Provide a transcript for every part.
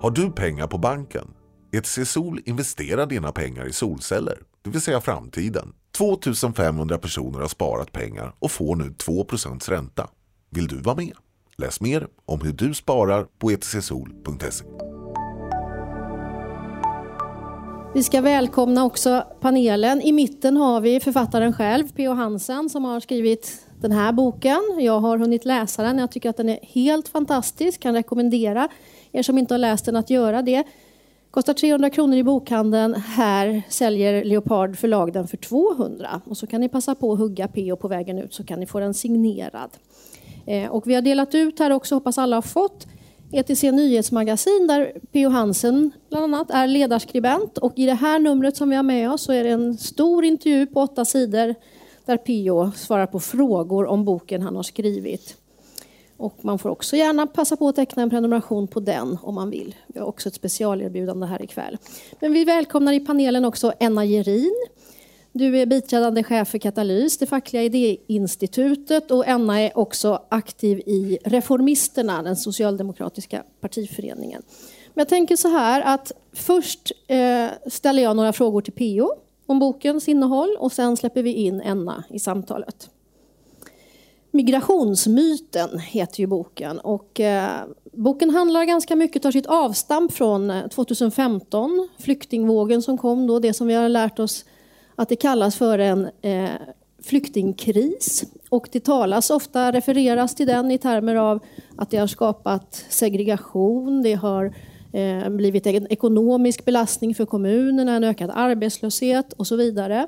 Har du pengar på banken? ETC Sol investerar dina pengar i solceller, det vill säga framtiden. 2500 personer har sparat pengar och får nu 2% ränta. Vill du vara med? Läs mer om hur du sparar på etcsol.se. Vi ska välkomna också panelen. I mitten har vi författaren själv, P.O. Hansen, som har skrivit den här boken. Jag har hunnit läsa den. Jag tycker att den är helt fantastisk. Kan rekommendera er som inte har läst den att göra det. Kostar 300 kronor i bokhandeln. Här säljer Leopard förlag den för 200. Och så kan ni passa på att hugga P.O. på vägen ut så kan ni få den signerad. Eh, och vi har delat ut här också, hoppas alla har fått, ETC Nyhetsmagasin där P.O. Hansen bland annat är ledarskribent. Och i det här numret som vi har med oss så är det en stor intervju på åtta sidor där P.O. svarar på frågor om boken han har skrivit. Och man får också gärna passa på att teckna en prenumeration på den om man vill. Vi har också ett specialerbjudande här ikväll. Men vi välkomnar i panelen också Enna Gerin. Du är biträdande chef för Katalys, det fackliga idéinstitutet och Enna är också aktiv i Reformisterna, den socialdemokratiska partiföreningen. Men jag tänker så här att först eh, ställer jag några frågor till PO om bokens innehåll och sen släpper vi in Enna i samtalet. Migrationsmyten heter ju boken och eh, boken handlar ganska mycket, tar sitt avstamp från eh, 2015, flyktingvågen som kom då, det som vi har lärt oss att det kallas för en eh, flyktingkris. Och det talas ofta, refereras till den i termer av att det har skapat segregation, det har eh, blivit en ekonomisk belastning för kommunerna, en ökad arbetslöshet och så vidare.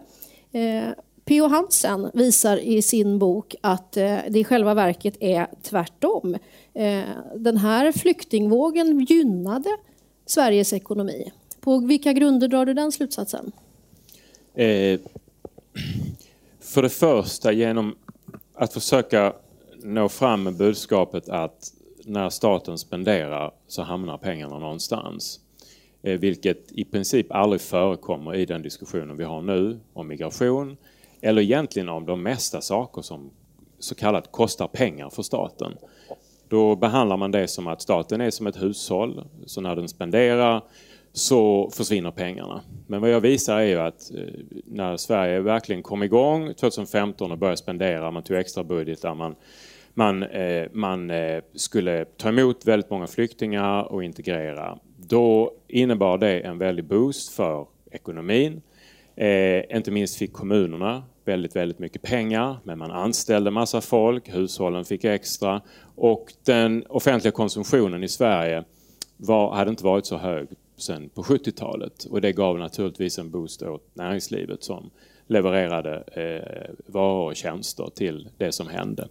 Eh, P.O. Hansen visar i sin bok att eh, det i själva verket är tvärtom. Eh, den här flyktingvågen gynnade Sveriges ekonomi. På vilka grunder drar du den slutsatsen? Eh, för det första genom att försöka nå fram med budskapet att när staten spenderar så hamnar pengarna någonstans. Eh, vilket i princip aldrig förekommer i den diskussionen vi har nu om migration eller egentligen om de mesta saker som så kallat kostar pengar för staten. Då behandlar man det som att staten är som ett hushåll, så när den spenderar så försvinner pengarna. Men vad jag visar är ju att eh, när Sverige verkligen kom igång 2015 och började spendera, man tog extra budgetar, man, man, eh, man eh, skulle ta emot väldigt många flyktingar och integrera. Då innebar det en väldig boost för ekonomin. Eh, inte minst fick kommunerna väldigt, väldigt mycket pengar, men man anställde massa folk, hushållen fick extra och den offentliga konsumtionen i Sverige var, hade inte varit så hög sen på 70-talet och det gav naturligtvis en boost åt näringslivet som levererade eh, varor och tjänster till det som hände.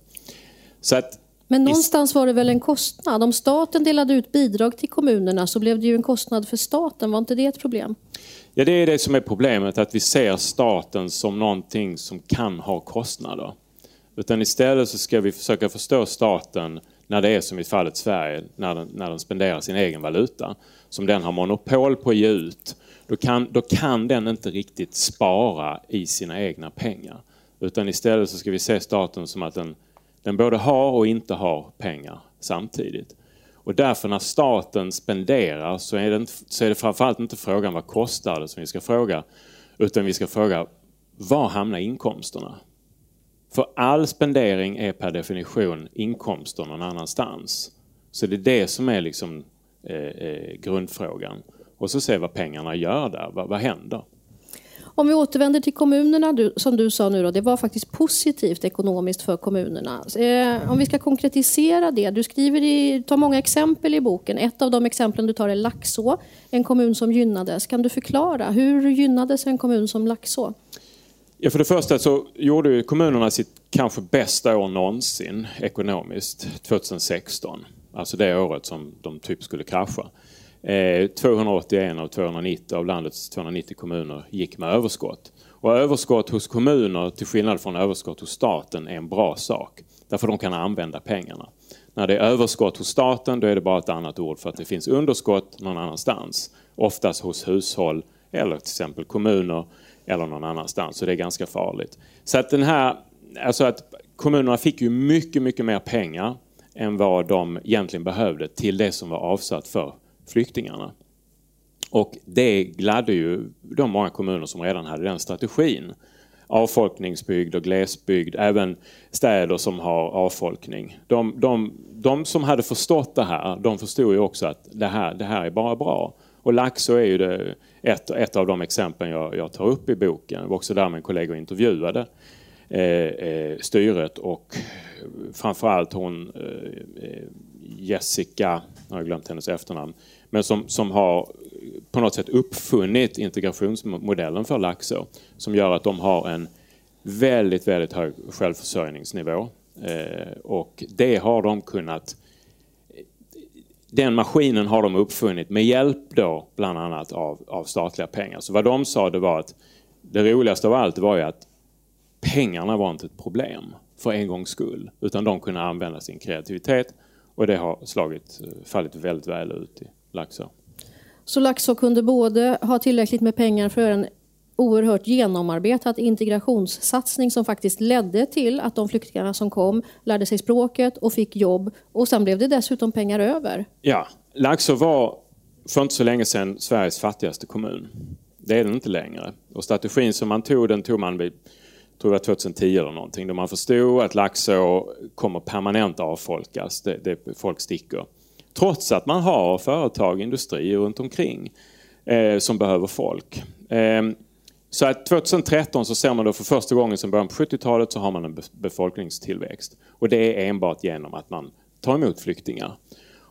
Så att men någonstans var det väl en kostnad? Om staten delade ut bidrag till kommunerna så blev det ju en kostnad för staten. Var inte det ett problem? Ja, det är det som är problemet, att vi ser staten som någonting som kan ha kostnader. Utan istället så ska vi försöka förstå staten när det är som i fallet Sverige, när den, när den spenderar sin egen valuta, som den har monopol på att ge ut. Då kan, då kan den inte riktigt spara i sina egna pengar. Utan istället så ska vi se staten som att den, den både har och inte har pengar samtidigt. Och därför när staten spenderar så är, det inte, så är det framförallt inte frågan vad kostar det som vi ska fråga. Utan vi ska fråga var hamnar inkomsterna? För all spendering är per definition inkomster någon annanstans. Så det är det som är liksom eh, eh grundfrågan. Och så se vad pengarna gör där, vad, vad händer? Om vi återvänder till kommunerna, du, som du sa nu, då, det var faktiskt positivt ekonomiskt för kommunerna. Eh, om vi ska konkretisera det, du skriver i, tar många exempel i boken. Ett av de exemplen du tar är Laxå, en kommun som gynnades. Kan du förklara, hur gynnades en kommun som Laxå? Ja, för det första så gjorde kommunerna sitt kanske bästa år någonsin ekonomiskt 2016. Alltså det året som de typ skulle krascha. Eh, 281 av 290 av landets 290 kommuner gick med överskott. Och överskott hos kommuner, till skillnad från överskott hos staten, är en bra sak. Därför de kan använda pengarna. När det är överskott hos staten, då är det bara ett annat ord för att det finns underskott någon annanstans. Oftast hos hushåll eller till exempel kommuner eller någon annanstans. Så det är ganska farligt. Så att den här, alltså att kommunerna fick ju mycket, mycket mer pengar än vad de egentligen behövde till det som var avsatt för flyktingarna. Och det gladde ju de många kommuner som redan hade den strategin. Avfolkningsbygd och glesbygd, även städer som har avfolkning. De, de, de som hade förstått det här, de förstod ju också att det här, det här är bara bra. Och Laxå är ju det, ett, ett av de exemplen jag, jag tar upp i boken. Det var också där min kollega intervjuade eh, eh, styret och framförallt hon eh, eh Jessica, jag har glömt hennes efternamn, men som, som har på något sätt uppfunnit integrationsmodellen för Laxå som gör att de har en väldigt, väldigt hög självförsörjningsnivå. Eh, och det har de kunnat den maskinen har de uppfunnit med hjälp då bland annat av, av statliga pengar. Så vad de sa det var att det roligaste av allt var ju att pengarna var inte ett problem för en gångs skull. Utan de kunde använda sin kreativitet och det har slagit, eh, fallit väldigt väl ut i Laxå. Så Laxå kunde både ha tillräckligt med pengar för en oerhört genomarbetad integrationssatsning som faktiskt ledde till att de flyktingarna som kom lärde sig språket och fick jobb och sen blev det dessutom pengar över. Ja, Laxå var för inte så länge sedan Sveriges fattigaste kommun. Det är den inte längre. Och strategin som man tog, den tog man vid tror jag 2010 eller någonting, då man förstod att Laxå kommer permanent avfolkas. Det, det, folk sticker. Trots att man har företag, industrier runt omkring eh, som behöver folk. Eh, så att 2013 så ser man då för första gången sedan början på 70-talet så har man en befolkningstillväxt. Och det är enbart genom att man tar emot flyktingar.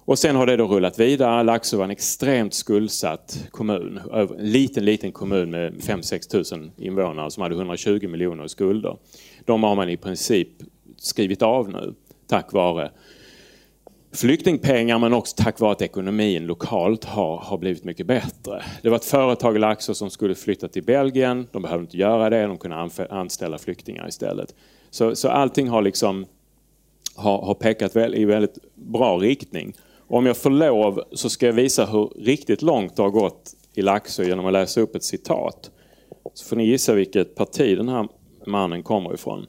Och sen har det då rullat vidare. Laxå var en extremt skuldsatt kommun. En liten, liten kommun med 5-6 tusen invånare som hade 120 miljoner i skulder. De har man i princip skrivit av nu tack vare flyktingpengar men också tack vare att ekonomin lokalt har, har blivit mycket bättre. Det var ett företag i Laxå som skulle flytta till Belgien. De behövde inte göra det, de kunde anställa flyktingar istället. Så, så allting har liksom har, har pekat väl, i väldigt bra riktning. Och om jag får lov så ska jag visa hur riktigt långt det har gått i Laxå genom att läsa upp ett citat. Så får ni gissa vilket parti den här mannen kommer ifrån.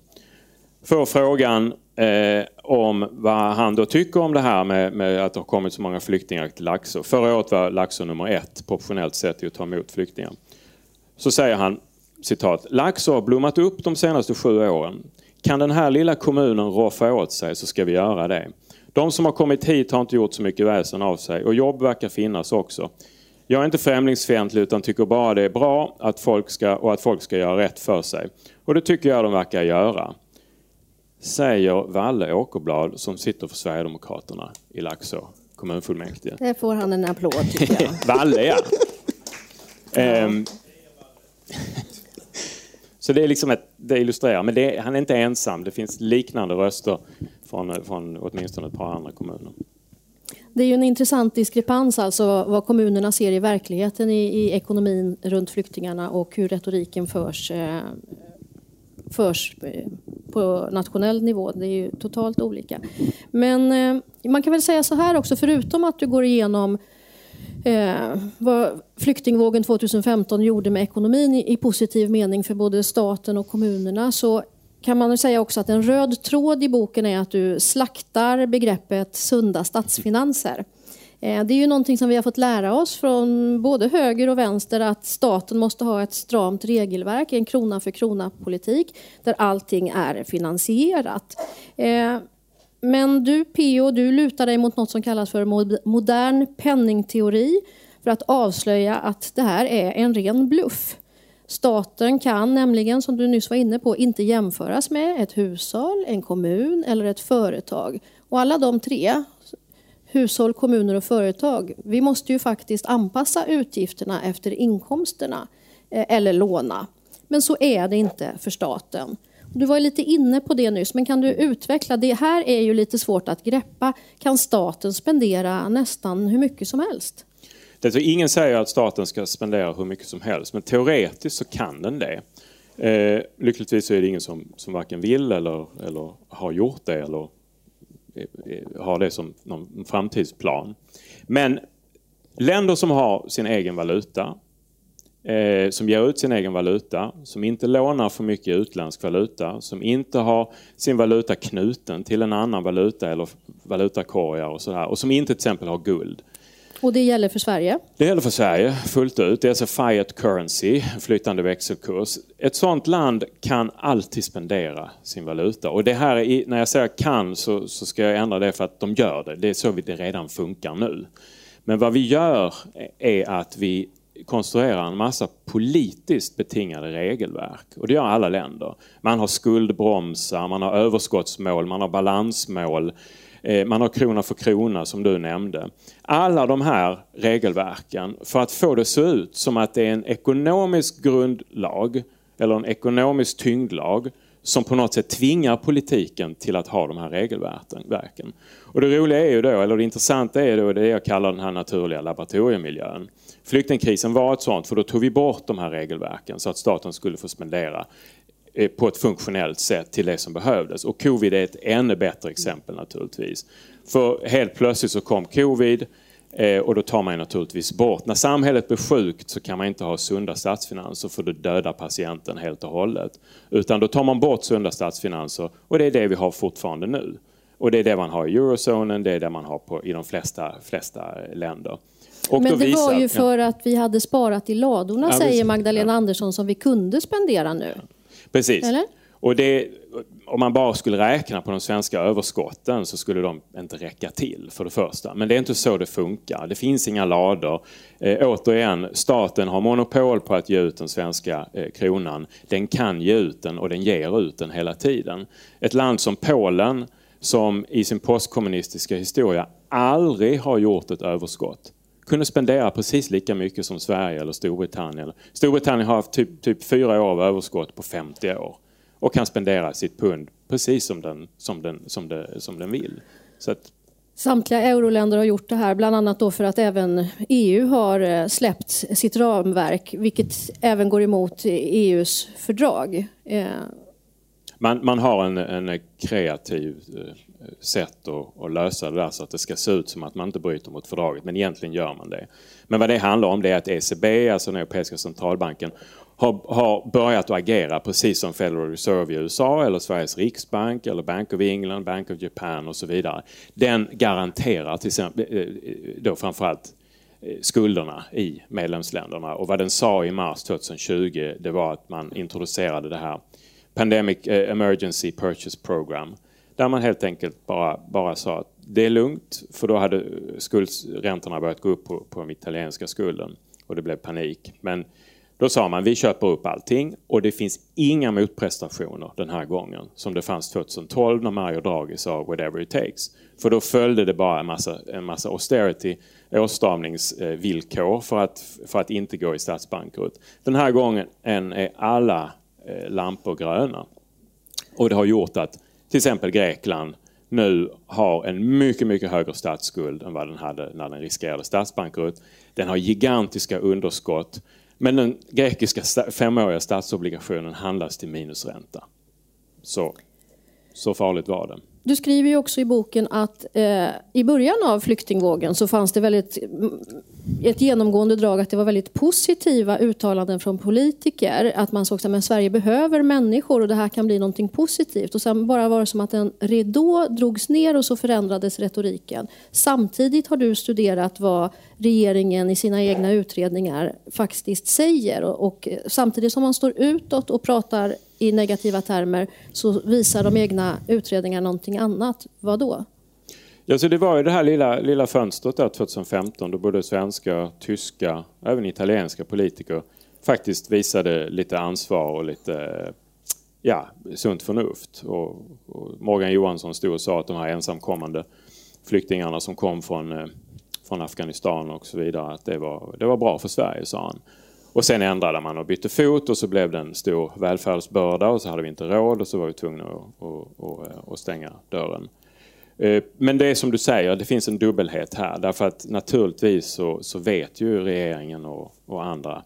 Får frågan eh, om vad han då tycker om det här med, med, att det har kommit så många flyktingar till Laxå. Förra året var Laxå nummer ett proportionellt sett i att ta emot flyktingar. Så säger han citat. Laxå har blommat upp de senaste sju åren. Kan den här lilla kommunen roffa åt sig så ska vi göra det. De som har kommit hit har inte gjort så mycket väsen av sig och jobb verkar finnas också. Jag är inte främlingsfientlig utan tycker bara det är bra att folk ska, och att folk ska göra rätt för sig. Och det tycker jag de verkar göra säger Valle Åkerblad som sitter för Sverigedemokraterna i Laxå kommunfullmäktige. Det får han en applåd tycker jag. Valle ja. um, så det är liksom ett, det illustrerar, men det, han är inte ensam. Det finns liknande röster från, från åtminstone ett par andra kommuner. Det är ju en intressant diskrepans alltså vad kommunerna ser i verkligheten i, i ekonomin runt flyktingarna och hur retoriken förs, eh, förs eh, på nationell nivå. Det är ju totalt olika. Men eh, man kan väl säga så här också, förutom att du går igenom eh, vad flyktingvågen 2015 gjorde med ekonomin i, i, positiv mening för både staten och kommunerna så kan man säga också att en röd tråd i boken är att du slaktar begreppet sunda statsfinanser. Eh, det är ju någonting som vi har fått lära oss från både höger och vänster att staten måste ha ett stramt regelverk, en krona för krona-politik där allting är finansierat. Eh, men du PO, du lutar dig mot något som kallas för modern penningteori för att avslöja att det här är en ren bluff. Staten kan nämligen, som du nyss var inne på, inte jämföras med ett hushåll, en kommun eller ett företag. Och alla de tre hushåll, kommuner och företag. Vi måste ju faktiskt anpassa utgifterna efter inkomsterna eh, eller låna. Men så är det inte för staten. Du var lite inne på det nyss, men kan du utveckla? Det här är ju lite svårt att greppa. Kan staten spendera nästan hur mycket som helst? Det är ingen säger att staten ska spendera hur mycket som helst, men teoretiskt så kan den det. Eh, lyckligtvis så är det ingen som, som varken vill eller, eller har gjort det eller Eh, har det som någon framtidsplan. Men länder som har sin egen valuta, eh, som ger ut sin egen valuta, som inte lånar för mycket utländsk valuta, som inte har sin valuta knuten till en annan valuta eller valutakorgar och sådär och som inte till exempel har guld. Och det gäller för Sverige? Det gäller för Sverige fullt ut. Det är alltså fiat currency, flytande växelkurs. Ett sådant land kan alltid spendera sin valuta. Och det här, är, när jag säger kan så, så ska jag ändra det för att de gör det. Det är så det redan funkar nu. Men vad vi gör är att vi konstruerar en massa politiskt betingade regelverk. Och det gör alla länder. Man har skuldbromsar, man har överskottsmål, man har balansmål. Eh, man har krona för krona som du nämnde. Alla de här regelverken för att få det se ut som att det är en ekonomisk grundlag eller en ekonomisk tyngdlag som på något sätt tvingar politiken till att ha de här regelverken. Och det roliga är ju då, eller det intressanta är då det jag kallar den här naturliga laboratoriemiljön. Flyktingkrisen var ett sånt, för då tog vi bort de här regelverken så att staten skulle få spendera på ett funktionellt sätt till det som behövdes. Och covid är ett ännu bättre exempel naturligtvis. För helt plötsligt så kom covid eh, och då tar man naturligtvis bort. När samhället blir sjukt så kan man inte ha sunda statsfinanser för då dödar patienten helt och hållet. Utan då tar man bort sunda statsfinanser och det är det vi har fortfarande nu. Och det är det man har i eurozonen, det är det man har på, i de flesta, flesta länder. Och Men det visar, var ju för ja. att vi hade sparat i ladorna, ja, säger Magdalena ja. Andersson, som vi kunde spendera nu. Precis. Eller? Och det, om man bara skulle räkna på de svenska överskotten så skulle de inte räcka till för det första. Men det är inte så det funkar. Det finns inga lador. Eh, återigen, staten har monopol på att ge ut den svenska eh, kronan. Den kan ge ut den och den ger ut den hela tiden. Ett land som Polen som i sin postkommunistiska historia aldrig har gjort ett överskott kunde spendera precis lika mycket som Sverige eller Storbritannien. Storbritannien har haft typ, typ fyra år av överskott på 50 år och kan spendera sitt pund precis som den, som den, som det, som den vill. Så att, Samtliga euroländer har gjort det här, bland annat då för att även EU har eh, släppt sitt ramverk, vilket även går emot EUs fördrag. Eh, man, man har en, en kreativ eh, sätt att, att, lösa det där så att det ska se ut som att man inte bryter mot fördraget, men egentligen gör man det. Men vad det handlar om det är att ECB, alltså den Europeiska centralbanken, har, har börjat att agera precis som Federal Reserve i USA eller Sveriges riksbank eller Bank of England, Bank of Japan och så vidare. Den garanterar till exempel eh, eh, då framförallt eh, skulderna i medlemsländerna och vad den sa i mars 2020 det var att man introducerade det här Pandemic Emergency Purchase Program. Där man helt enkelt bara, bara sa att det är lugnt för då hade skuldräntorna börjat gå upp på, på den italienska skulden och det blev panik. Men då sa man vi köper upp allting och det finns inga motprestationer den här gången som det fanns 2012 när Mario Draghi sa whatever it takes. För då följde det bara en massa, en massa austerity, åtstramningsvillkor för att, för att inte gå i statsbankrutt. Den här gången är alla eh, lampor gröna. Och det har gjort att till exempel Grekland nu har en mycket, mycket högre statsskuld än vad den hade när den riskerade statsbankrutt. Den har gigantiska underskott. Men den grekiska femåriga statsobligationen handlas till minusränta. Så, så farligt var det. Du skriver ju också i boken att eh, i början av flyktingvågen så fanns det väldigt mm, ett genomgående drag att det var väldigt positiva uttalanden från politiker. Att man såg att Sverige behöver människor och det här kan bli någonting positivt. Och sen bara var det som att en ridå drogs ner och så förändrades retoriken. Samtidigt har du studerat vad regeringen i sina egna utredningar faktiskt säger. Och, och samtidigt som man står utåt och pratar i negativa termer så visar de egna utredningarna någonting annat. Vad då? Ja, så det var ju det här lilla, lilla fönstret där 2015 då både svenska, tyska även italienska politiker faktiskt visade lite ansvar och lite ja, sunt förnuft. Och, och Morgan Johansson stod och sa att de här ensamkommande flyktingarna som kom från, eh, från Afghanistan och så vidare, att det var, det var bra för Sverige, sa han. Och sen ändrade man och bytte fot och så blev det en stor välfärdsbörda och så hade vi inte råd och så var vi tvungna att, att, att eh, stänga dörren. Eh, men det är som du säger, det finns en dubbelhet här. Därför att naturligtvis så, så vet ju regeringen och, och, andra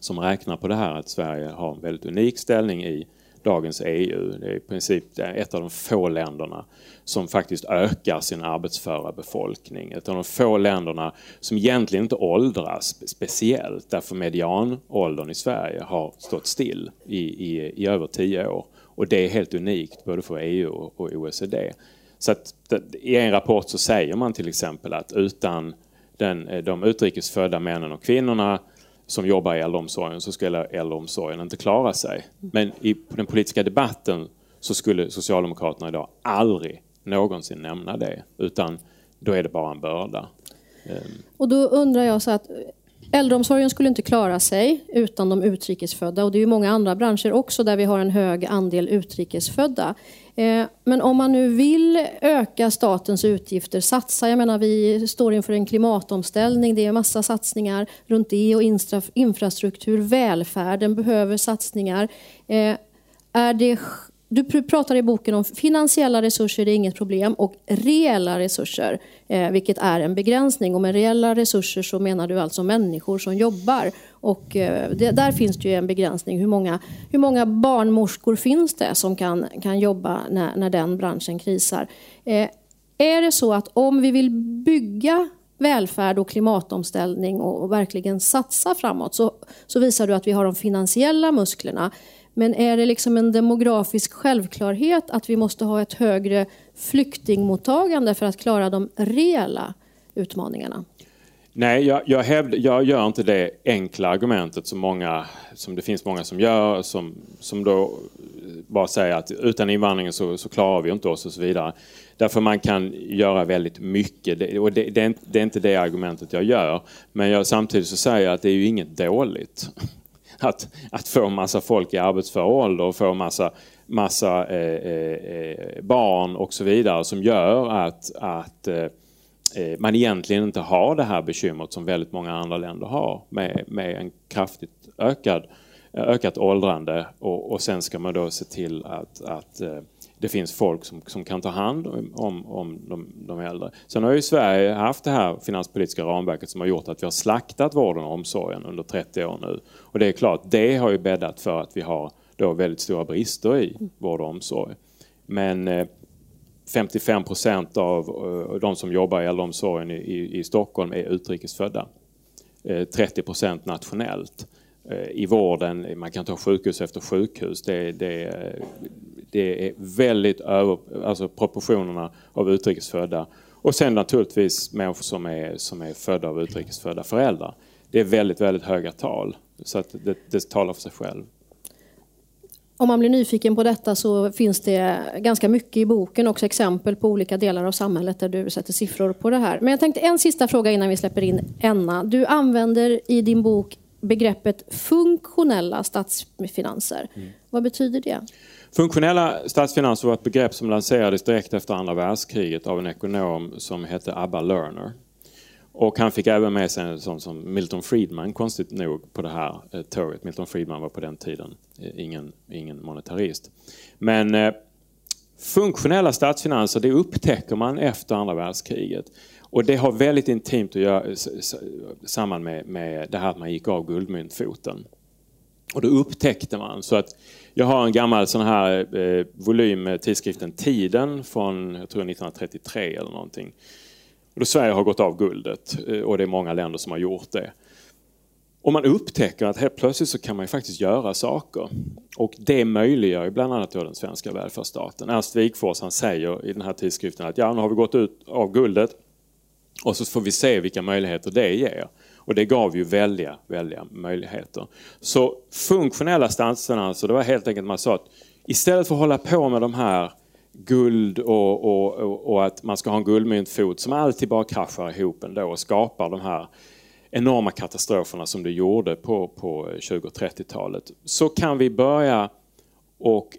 som räknar på det här att Sverige har en väldigt unik ställning i dagens EU. Det är i princip ett av de få länderna som faktiskt ökar sin arbetsföra befolkning. Ett av de få länderna som egentligen inte åldras speciellt därför medianåldern i Sverige har stått still i, i, i över tio år. Och det är helt unikt både för EU och OECD. Så att, I en rapport så säger man till exempel att utan den, de utrikesfödda männen och kvinnorna som jobbar i äldreomsorgen så skulle äldreomsorgen inte klara sig. Men i den politiska debatten så skulle Socialdemokraterna idag aldrig någonsin nämna det. Utan då är det bara en börda. Ehm. Och då undrar jag så att Äldreomsorgen skulle inte klara sig utan de utrikesfödda och det är ju många andra branscher också där vi har en hög andel utrikesfödda. Eh, men om man nu vill öka statens utgifter, satsa, jag menar vi står inför en klimatomställning, det är massa satsningar runt det och infrastruktur, välfärden behöver satsningar. Eh, är det du pratar i boken om finansiella resurser, det är inget problem, och reella resurser, eh, vilket är en begränsning. Och med reella resurser så menar du alltså människor som jobbar. Och eh, det, där finns det ju en begränsning. Hur många, hur många barnmorskor finns det som kan, kan jobba när, när den branschen krisar? Eh, är det så att om vi vill bygga välfärd och klimatomställning och, och verkligen satsa framåt så, så visar du att vi har de finansiella musklerna. Men är det liksom en demografisk självklarhet att vi måste ha ett högre flyktingmottagande för att klara de reella utmaningarna? Nej, jag, jag, hävd, jag gör inte det enkla argumentet som, många, som det finns många som gör, som, som då bara säger att utan invandringen så, så klarar vi inte oss och så vidare. Därför man kan göra väldigt mycket. Det, och det, det, är inte, det, är inte, det argumentet jag gör. Men jag, samtidigt så säger jag att det är ju inget dåligt att, att få massa folk i arbetsför ålder och få massa, massa eh, eh, eh barn och så vidare som gör att, att eh, Eh, man egentligen inte har det här bekymret som väldigt många andra länder har med, med en kraftigt ökad, ökat åldrande och, och sen ska man då se till att, att eh, det finns folk som, som kan ta hand om, om de, de äldre. Sen har ju Sverige haft det här finanspolitiska ramverket som har gjort att vi har slaktat vården och omsorgen under 30 år nu. Och det är klart, det har ju bäddat för att vi har då väldigt stora brister i vård och omsorg. Men eh, 55 procent av eh, de som jobbar i äldreomsorgen i, i Stockholm är utrikesfödda. 30 eh, procent nationellt. Eh, I vården, man kan ta sjukhus efter sjukhus, det, det, det är väldigt över, alltså proportionerna av utrikesfödda. Och sen naturligtvis människor som är, som är födda av utrikesfödda föräldrar. Det är väldigt, väldigt höga tal. Så att det, det talar för sig själv. Om man blir nyfiken på detta så finns det ganska mycket i boken, också exempel på olika delar av samhället där du sätter siffror på det här. Men jag tänkte en sista fråga innan vi släpper in Enna. Du använder i din bok begreppet funktionella statsfinanser. Mm. Vad betyder det? Funktionella statsfinanser var ett begrepp som lanserades direkt efter andra världskriget av en ekonom som hette Abba Lerner. Och han fick även med sig en sån som Milton Friedman, konstigt nog, på det här eh, tåget. Milton Friedman var på den tiden eh, ingen, ingen monetarist. Men eh, funktionella statsfinanser, det upptäcker man efter andra världskriget. Och det har väldigt intimt att göra samman med, med det här att man gick av guldmyntfoten. Och då upptäckte man så att jag har en gammal sån här eh, volym med tidskriften Tiden från jag tror 1933 eller någonting. Och då Sverige har gått av guldet eh, och det är många länder som har gjort det. Och man upptäcker att helt plötsligt så kan man ju faktiskt göra saker. Och det möjliggör ju bland annat då den svenska välfärdsstaten. Ernst Wigforss han säger i den här tidskriften att ja, nu har vi gått ut av guldet och så får vi se vilka möjligheter det ger. Och det gav ju väldiga, väldiga möjligheter. Så funktionella statsfinanser, det var helt enkelt man sa att istället för att hålla på med de här guld och, och, och, att man ska ha en guldmyntfot som alltid bara kraschar ihop ändå och skapar de här enorma katastroferna som det gjorde på, på 20 och 30-talet. Så kan vi börja och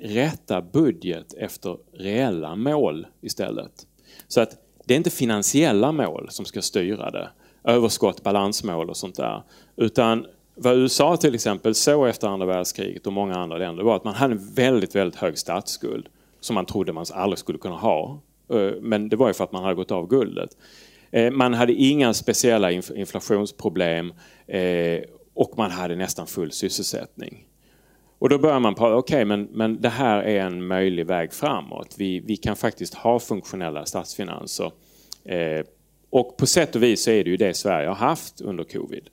rätta budget efter reella mål istället. Så att det är inte finansiella mål som ska styra det överskott, balansmål och sånt där. Utan vad USA till exempel såg efter andra världskriget och många andra länder var att man hade en väldigt, väldigt hög statsskuld som man trodde man aldrig skulle kunna ha. Eh, men det var ju för att man hade gått av guldet. Eh, man hade inga speciella inflationsproblem eh, och man hade nästan full sysselsättning. Och då börjar man prata, okej okay, men, men det här är en möjlig väg framåt. Vi, vi kan faktiskt ha funktionella statsfinanser och på sätt och vis så är det ju det Sverige har haft under covid.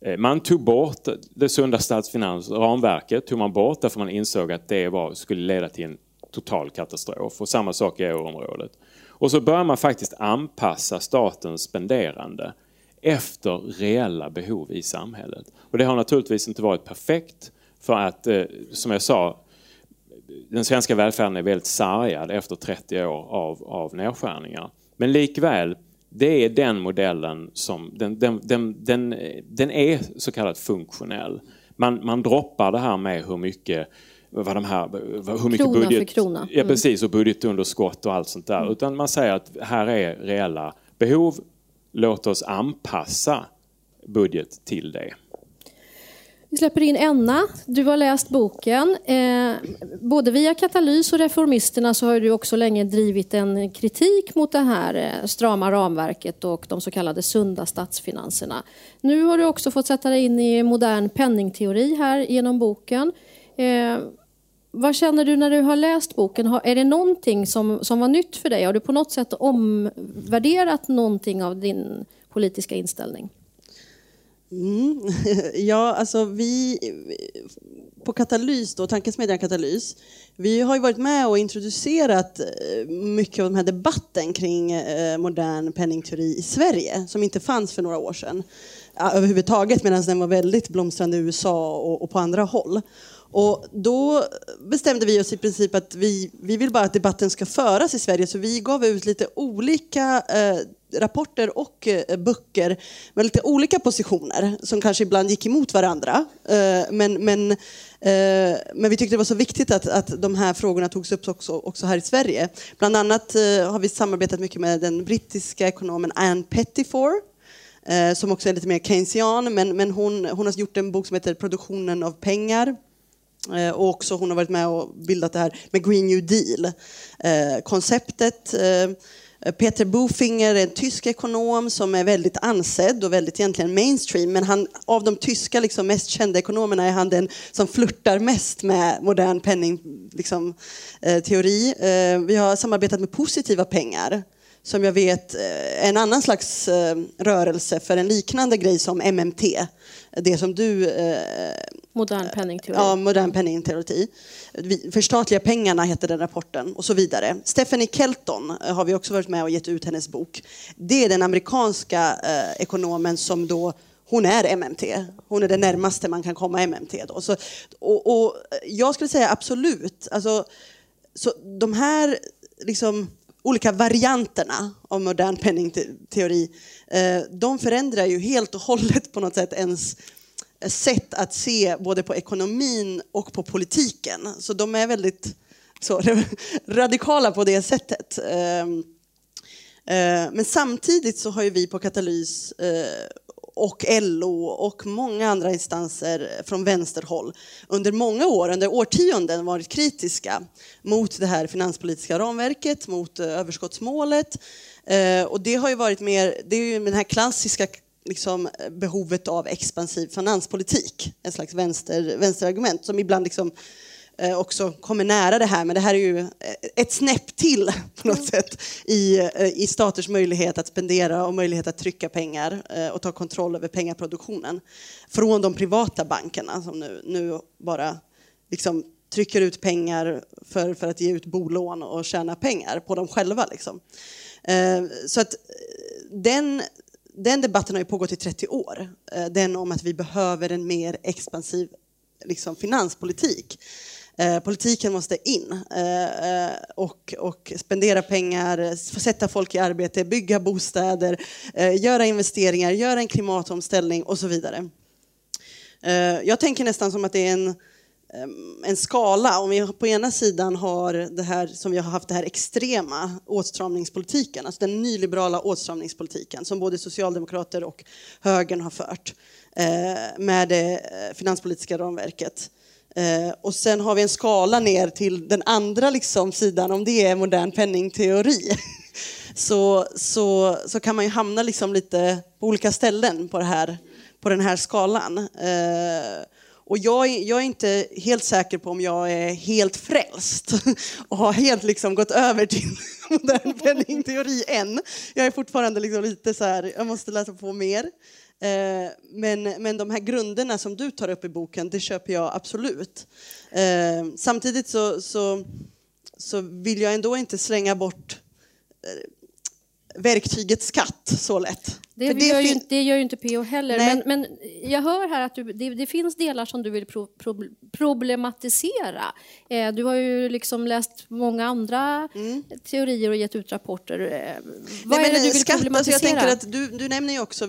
Eh, man tog bort det sunda statsfinansramverket, tog man bort därför man insåg att det var, skulle leda till en total katastrof. Och samma sak i euroområdet. Och så börjar man faktiskt anpassa statens spenderande efter reella behov i samhället. Och det har naturligtvis inte varit perfekt för att, eh, som jag sa, den svenska välfärden är väldigt sargad efter 30 år av, av nedskärningar. Men likväl, det är den modellen som den, den, den, den, den är så kallat funktionell. Man, man droppar det här med hur mycket vad de här, hur mycket krona budget, för krona. Mm. Ja, precis, och budgetunderskott och allt sånt där. Utan man säger att här är reella behov, låt oss anpassa budget till det. Vi släpper in Enna. Du har läst boken. Eh, både via Katalys och Reformisterna så har du också länge drivit en kritik mot det här eh, strama ramverket och de så kallade sunda statsfinanserna. Nu har du också fått sätta dig in i modern penningteori här genom boken. Eh, vad känner du när du har läst boken? Har- Är det någonting som, som var nytt för dig? Har du på något sätt omvärderat någonting av din politiska inställning? Mm. Ja, alltså vi på Katalys, då, tankesmedjan Katalys, vi har ju varit med och introducerat eh, mycket av den här debatten kring eh, modern penningteori i Sverige, som inte fanns för några år sedan överhuvudtaget, medan den var väldigt blomstrande i USA och på andra håll. Och då bestämde vi oss i princip att vi, vi vill bara att debatten ska föras i Sverige, så vi gav ut lite olika eh, rapporter och eh, böcker med lite olika positioner som kanske ibland gick emot varandra. Eh, men, men, eh, men vi tyckte det var så viktigt att, att de här frågorna togs upp också, också här i Sverige. Bland annat eh, har vi samarbetat mycket med den brittiska ekonomen Anne Pettifor eh, som också är lite mer keynesian, men, men hon, hon har gjort en bok som heter Produktionen av pengar. Eh, Och också hon har varit med och bildat det här med Green New Deal-konceptet. Eh, eh, Peter Bofinger är en tysk ekonom som är väldigt ansedd och väldigt egentligen mainstream. Men han, av de tyska liksom, mest kända ekonomerna är han den som flörtar mest med modern penningteori. Liksom, eh. Eh, vi har samarbetat med positiva pengar som jag vet eh, är en annan slags eh, rörelse för en liknande grej som MMT. Det som du eh, Modern penningteori. Ja, modern penningteori. Förstatliga pengarna heter den rapporten och så vidare. Stephanie Kelton eh, har vi också varit med och gett ut hennes bok. Det är den amerikanska eh, ekonomen som då hon är MMT. Hon är det närmaste man kan komma MMT. Då. Så, och, och jag skulle säga absolut. Alltså, så de här liksom, olika varianterna av modern penningteori, eh, de förändrar ju helt och hållet på något sätt ens eh, sätt att se både på ekonomin och på politiken. Så de är väldigt så, radikala på det sättet. Eh, men samtidigt så har ju vi på Katalys och LO och många andra instanser från vänsterhåll under många år, under årtionden varit kritiska mot det här finanspolitiska ramverket, mot eh, överskottsmålet. Eh, och det har ju varit mer, det är ju den här klassiska liksom, behovet av expansiv finanspolitik, en slags vänster, vänsterargument som ibland liksom eh, också kommer nära det här, men det här är ju eh, ett snäpp till på något sätt i, eh, i staters möjlighet att spendera och möjlighet att trycka pengar eh, och ta kontroll över pengaproduktionen från de privata bankerna som nu, nu bara liksom trycker ut pengar för, för att ge ut bolån och tjäna pengar på dem själva. Liksom. Eh, Så att eh, den, den debatten har ju pågått i 30 år. Eh, Den om att vi behöver en mer expansiv liksom, finanspolitik. Eh, politiken måste in eh, eh och, och spendera pengar, sätta folk i arbete, bygga bostäder, eh, göra investeringar, göra en klimatomställning och så vidare. Eh, jag tänker nästan som att det är en, eh, en skala. Om vi på ena sidan har det här som vi har haft det här extrema åtstramningspolitiken, alltså den nyliberala åtstramningspolitiken som både socialdemokrater och högern har fört eh, med det eh, finanspolitiska ramverket. Eh, och sen har vi en skala ner till den andra liksom, sidan, om det är modern penningteori. så, så, så kan man ju hamna liksom lite på olika ställen på, det här, på den här skalan. Eh, och jag är, jag är inte helt säker på om jag är helt frälst och har helt liksom gått över till modern penningteori än. Jag är fortfarande liksom lite så här, jag måste läsa på mer. Eh, Men, men de här grunderna som du tar upp i boken, det köper jag absolut. Eh, Samtidigt så, så, så vill jag ändå inte slänga bort verktyget skatt så lätt. Det, För gör, ju, det gör ju inte PO heller. Men, men jag hör här att du, det, det finns delar som du vill pro, pro, problematisera. Eh, du har ju liksom läst många andra teorier och gett ut rapporter. Eh, vad Mm. Nej, är det du vill skatt, alltså problematisera? jag tänker att du, du nämner ju också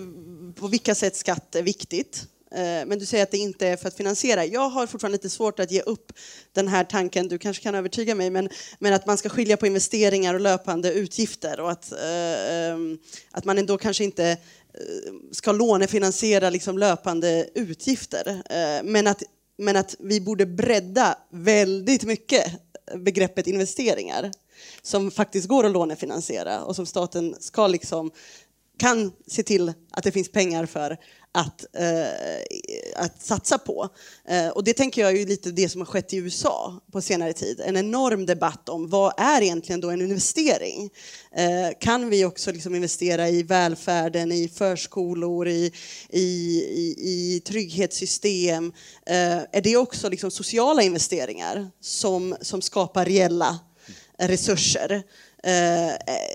på vilka sätt skatt är viktigt. Eh, men du säger att det inte är för att finansiera. Jag har fortfarande lite svårt att ge upp den här tanken, du kanske kan övertyga mig, men, men att man ska skilja på investeringar och löpande utgifter och att, eh, ehm, att man ändå kanske inte eh, ska lånefinansiera liksom löpande utgifter. Eh, Men att, men att vi borde bredda väldigt mycket begreppet investeringar som faktiskt går att lånefinansiera och som staten ska liksom kan se till att det finns pengar för att, eh, att satsa på. Eh, och det tänker jag är ju lite det som har skett i USA på senare tid. En enorm debatt om vad är egentligen då en investering? Eh, kan vi också liksom investera i välfärden, i förskolor, i, i, i, i trygghetssystem? Eh, är det också liksom sociala investeringar som, som skapar reella resurser? Eh,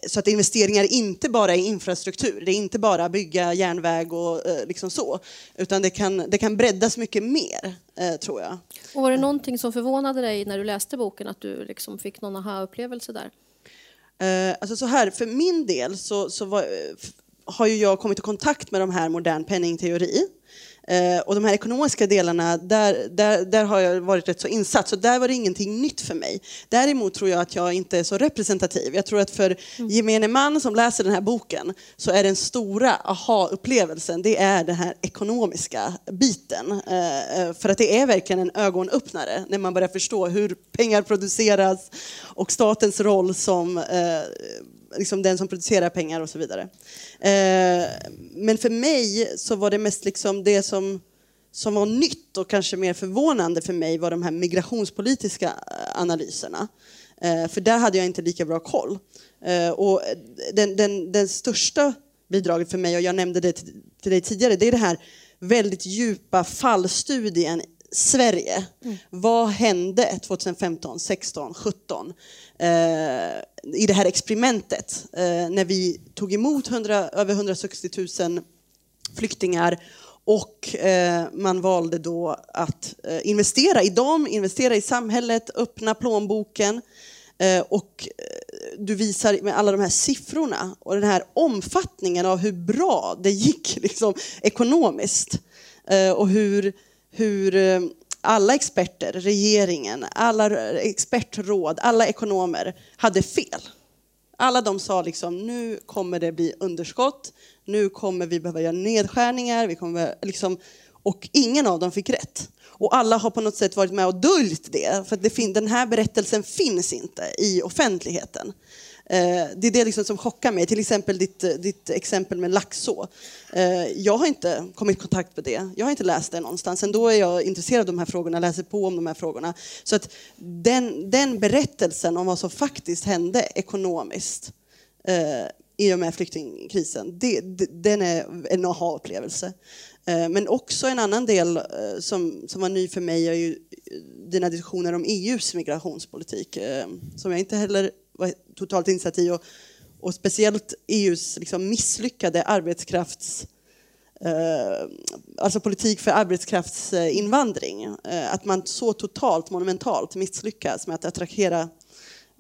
så att investeringar inte bara är infrastruktur, det är inte bara bygga järnväg och eh, liksom så, utan det kan, det kan breddas mycket mer, eh, tror jag. Och var det någonting som förvånade dig när du läste boken, att du liksom fick någon aha-upplevelse där? Eh, alltså så här, för min del så, så var, har ju jag kommit i kontakt med de här modern penningteori. Eh, och de här ekonomiska delarna, där, där, där har jag varit rätt så insatt, så där var det ingenting nytt för mig. Däremot tror jag att jag inte är så representativ. Jag tror att för gemene man som läser den här boken så är den stora aha-upplevelsen, det är den här ekonomiska biten. Eh, eh, för att det är verkligen en ögonöppnare när man börjar förstå hur pengar produceras och statens roll som eh, liksom den som producerar pengar och så vidare. Eh, men för mig så var det mest liksom det som, som var nytt och kanske mer förvånande för mig var de här migrationspolitiska eh, analyserna. Eh, för där hade jag inte lika bra koll. Eh, och den, den, den största bidraget för mig, och jag nämnde det till, till dig tidigare, det är det här väldigt djupa fallstudien Sverige. Vad hände 2015, 16, 17 eh, Eh, i det här experimentet eh, när vi tog emot 100, över 160 000 flyktingar och eh, man valde då att eh, investera i dem, investera i samhället, öppna plånboken. Eh, och eh, du visar med alla de här siffrorna och den här omfattningen av hur bra det gick liksom, ekonomiskt. Eh, och hur, hur eh, alla experter, regeringen, alla expertråd, alla ekonomer hade fel. Alla de sa liksom, nu kommer det bli underskott, nu kommer vi behöva göra nedskärningar, vi kommer liksom, och ingen av dem fick rätt. Och alla har på något sätt varit med och döljt det, för att det den här berättelsen finns inte i offentligheten. Eh, det är det liksom som chockar mig, till exempel ditt, eh, ditt exempel med Laxå. Eh, jag har inte kommit i kontakt med det, jag har inte läst det någonstans. Ändå är jag intresserad av de här frågorna, läser på om de här frågorna. Så att den, den berättelsen om vad som faktiskt hände ekonomiskt eh, i och med flyktingkrisen, det, det, den är en aha-upplevelse. Eh, men också en annan del eh, som, som var ny för mig är ju dina diskussioner om EUs migrationspolitik, som jag inte heller totalt insatt i. Och, och speciellt EUs liksom misslyckade arbetskrafts eh, alltså politik för arbetskraftsinvandring. Eh, att man så totalt, monumentalt misslyckas med att attrahera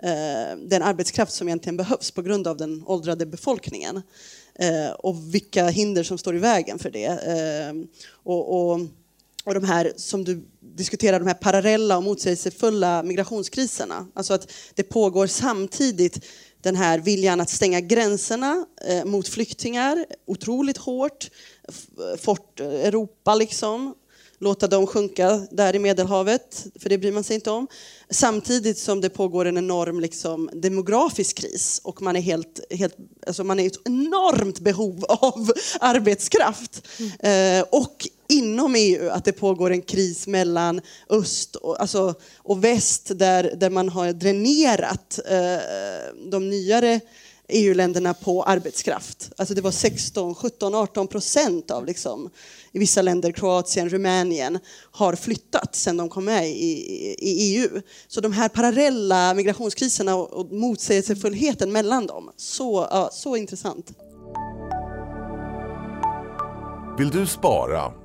eh, den arbetskraft som egentligen behövs på grund av den åldrade befolkningen. Eh, och vilka hinder som står i vägen för det. Eh, och, och, och de här som du diskuterar, de här parallella och motsägelsefulla migrationskriserna. Alltså att det pågår samtidigt den här viljan att stänga gränserna eh, mot flyktingar otroligt hårt. Fort Europa liksom. Låta dem sjunka där i Medelhavet, för det bryr man sig inte om. Samtidigt som det pågår en enorm liksom, demografisk kris och man är helt, helt alltså man är i ett enormt behov av arbetskraft. Eh, och inom EU att det pågår en kris mellan öst och, alltså, och väst där, där man har dränerat eh, de nyare EU-länderna på arbetskraft. Alltså det var 16, 17, 18 procent av liksom, i vissa länder, Kroatien, Rumänien, har flyttat sedan de kom med i, i EU. Så de här parallella migrationskriserna och, och motsägelsefullheten mellan dem, så, ja, så intressant. Vill du spara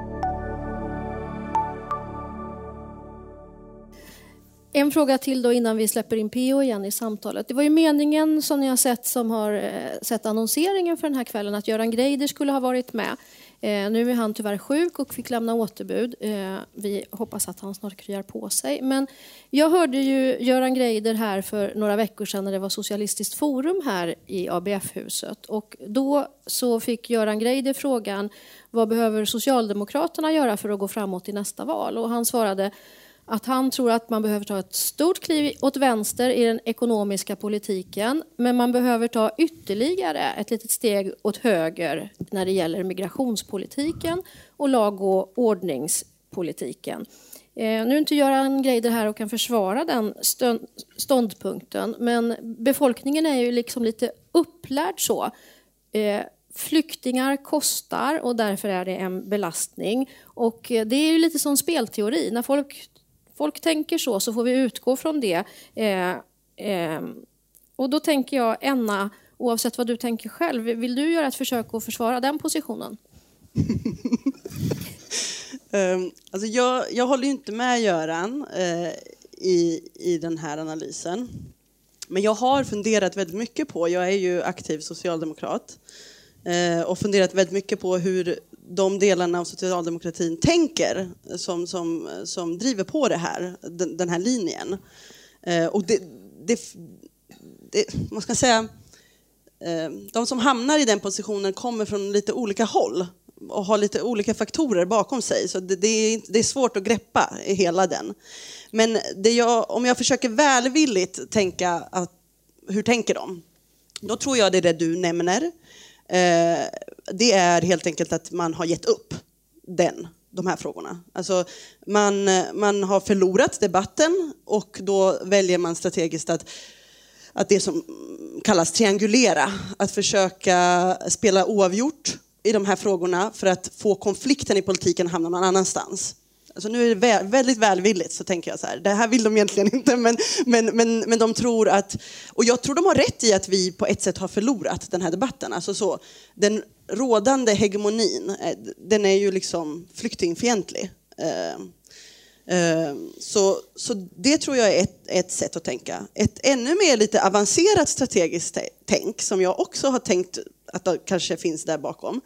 En fråga till då innan vi släpper in PO igen i samtalet. Det var ju meningen som ni har sett som har eh, sett annonseringen för den här kvällen att Göran Greider skulle ha varit med. Eh, nu är han tyvärr sjuk och fick lämna återbud. Eh, vi hoppas att han snart kryar på sig. Men jag hörde ju Göran Greider här för några veckor sedan när det var Socialistiskt forum här i ABF-huset. Och då så fick Göran Greider frågan vad behöver Socialdemokraterna göra för att gå framåt i nästa val? Och han svarade att han tror att man behöver ta ett stort kliv åt vänster i den ekonomiska politiken men man behöver ta ytterligare ett litet steg åt höger när det gäller migrationspolitiken och lag och ordningspolitiken. Eh, nu är inte Göran Greider här och kan försvara den ståndpunkten men befolkningen är ju liksom lite upplärd så. Eh, flyktingar kostar och därför är det en belastning. Och eh, det är ju lite som spelteori. När folk folk tänker så, så får vi utgå från det. Eh, eh, och då tänker jag, Enna, oavsett vad du tänker själv, vill du göra ett försök att försvara den positionen? um, alltså jag, jag håller inte med Göran uh, i, i den här analysen. Men jag har funderat väldigt mycket på, jag är ju aktiv socialdemokrat, uh, och funderat väldigt mycket på hur de delarna av socialdemokratin tänker som, som, som driver på det här, den, den här linjen. Eh, och det, det, det, man ska säga, eh, de som hamnar i den positionen kommer från lite olika håll och har lite olika faktorer bakom sig. Så det, det, är, det är svårt att greppa i hela den. Men jag, om jag försöker välvilligt tänka att, hur tänker de? Då tror jag det är det du nämner. Eh, det är helt enkelt att man har gett upp den, de här frågorna. Alltså man, man har förlorat debatten och då väljer man strategiskt att, att det som kallas triangulera, att försöka spela oavgjort i de här frågorna för att få konflikten i politiken att hamna någon annanstans. Alltså nu är det väldigt välvilligt så tänker jag så här, det här vill de egentligen inte men, men, men, men de tror att, och jag tror de har rätt i att vi på ett sätt har förlorat den här debatten. Alltså så, den rådande hegemonin, eh, den är ju liksom flyktingfientlig. Eh, eh, så, så det tror jag är ett, ett sätt att tänka. Ett ännu mer lite avancerat strategiskt tänk som jag också har tänkt att det kanske finns där bakom.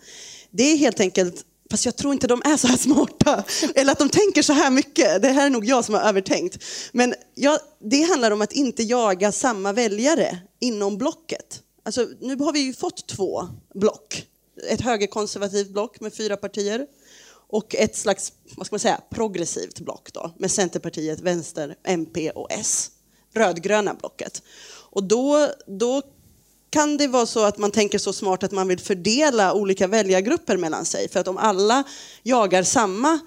Det är helt enkelt Fast jag tror inte de är så här smarta. Eller att de tänker så här mycket. Det här är nog jag som har övertänkt. Men ja, det handlar om att inte jaga samma väljare inom blocket. Alltså, nu har vi ju fått två block. Ett högerkonservativt block med fyra partier och ett slags vad ska man säga, progressivt block då, med Centerpartiet, Vänster, MP och S. Rödgröna blocket. Och då, då kan det vara så att man tänker så smart att man vill fördela olika väljargrupper mellan sig. För att om alla jagar samma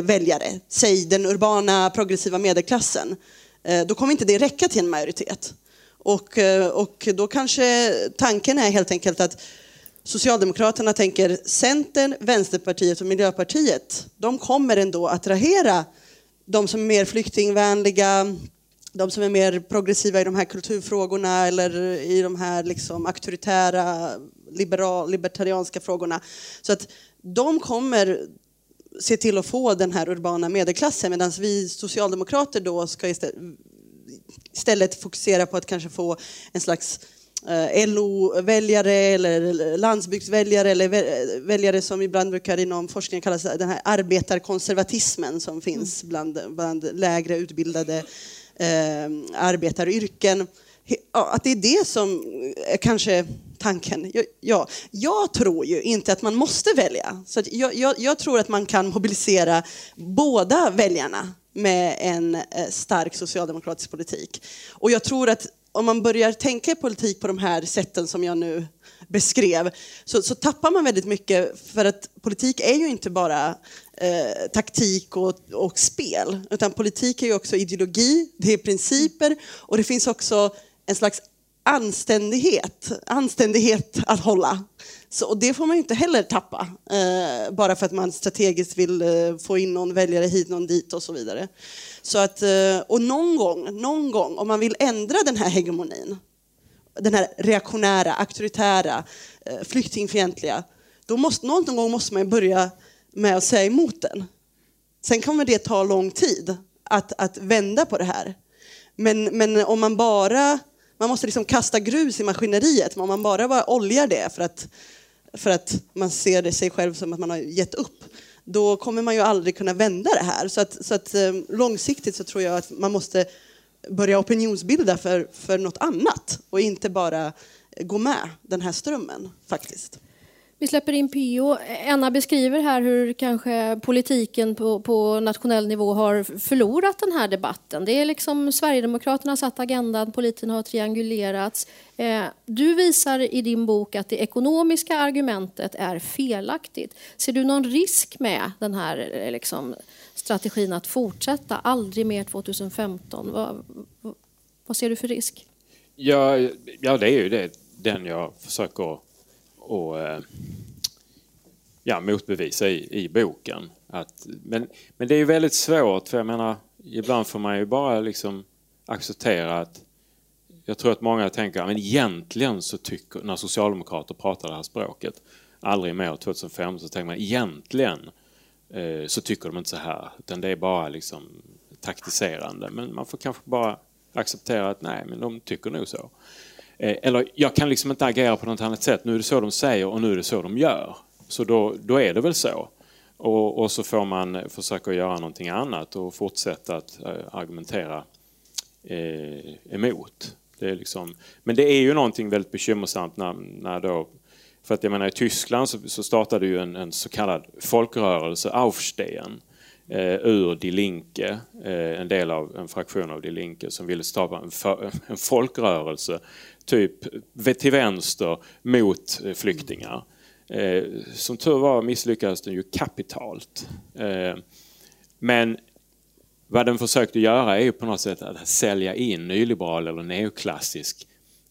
väljare, säg den urbana progressiva medelklassen, eh, då kommer inte det räcka till en majoritet. Och, eh, och då kanske tanken är helt enkelt att Socialdemokraterna tänker Centern, Vänsterpartiet och Miljöpartiet, de kommer ändå attrahera de som är mer flyktingvänliga, de som är mer progressiva i de här kulturfrågorna eller i de här liksom auktoritära, liberal, libertarianska frågorna. Så att de kommer se till att få den här urbana medelklassen medan vi socialdemokrater då ska istället fokusera på att kanske få en slags eh, LO-väljare eller landsbygdsväljare eller väljare som ibland brukar inom forskningen kallas den här arbetarkonservatismen som finns bland, bland lägre utbildade eh, arbetaryrken. Att det är det som är kanske tanken. Ja, jag tror ju inte att man måste välja. Så jag, jag, jag tror att man kan mobilisera båda väljarna med en eh, stark socialdemokratisk politik. Och jag tror att om man börjar tänka politik på de här sätten som jag nu beskrev så, så tappar man väldigt mycket för att politik är ju inte bara eh, taktik och, och spel utan politik är ju också ideologi, det är principer och det finns också en slags anständighet, anständighet att hålla. Så, och det får man ju inte heller tappa, eh, bara för att man strategiskt vill eh, få in någon väljare hit, någon dit och så vidare. Så att, eh, och någon gång, någon gång, om man vill ändra den här hegemonin, den här reaktionära, auktoritära, eh, flyktingfientliga, då måste, någon gång måste man börja med att säga emot den. Sen kommer det ta lång tid att, att vända på det här. Men, men om man bara man måste liksom kasta grus i maskineriet, men om man bara, bara oljar det för att, för att man ser det sig själv som att man har gett upp, då kommer man ju aldrig kunna vända det här. Så att, så att eh, långsiktigt så tror jag att man måste börja opinionsbilda för, för något annat och inte bara gå med den här strömmen faktiskt. Vi släpper in Pio. Enna beskriver här hur kanske politiken på, på, nationell nivå har förlorat den här debatten. Det är liksom Sverigedemokraterna har satt agendan, politiken har triangulerats. Eh, du visar i din bok att det ekonomiska argumentet är felaktigt. Ser du någon risk med den här eh, liksom, strategin att fortsätta? Aldrig mer 2015. Vad, vad ser du för risk? Ja, ja, det är ju det, den jag försöker och eh, ja, motbevisa i, i boken. Att, men, men det är väldigt svårt, för jag menar, ibland får man ju bara liksom acceptera att jag tror att många tänker, att egentligen så tycker, när socialdemokrater pratar det här språket, aldrig mer 2005, så tänker man egentligen eh, så tycker de inte så här, utan det är bara liksom taktiserande. Men man får kanske bara acceptera att nej, men de tycker nog så. Eh, eller jag kan liksom inte agera på något annat sätt. Nu är det så de säger och nu är det så de gör. Så då, då är det väl så. Och, och så får man försöka göra någonting annat och fortsätta att eh, argumentera eh, emot. Det är liksom, men det är ju någonting väldigt bekymmersamt när, när då för att jag menar i Tyskland så, så startade ju en, en, så kallad folkrörelse, Aufstehen, eh, ur Die Linke, eh, en del av en fraktion av Die Linke som ville starta en, för, en folkrörelse typ till vänster mot eh, flyktingar. Eh, som tur var misslyckades den ju kapitalt. Eh, men vad den försökte göra är ju på något sätt att sälja in nyliberal eller neoklassisk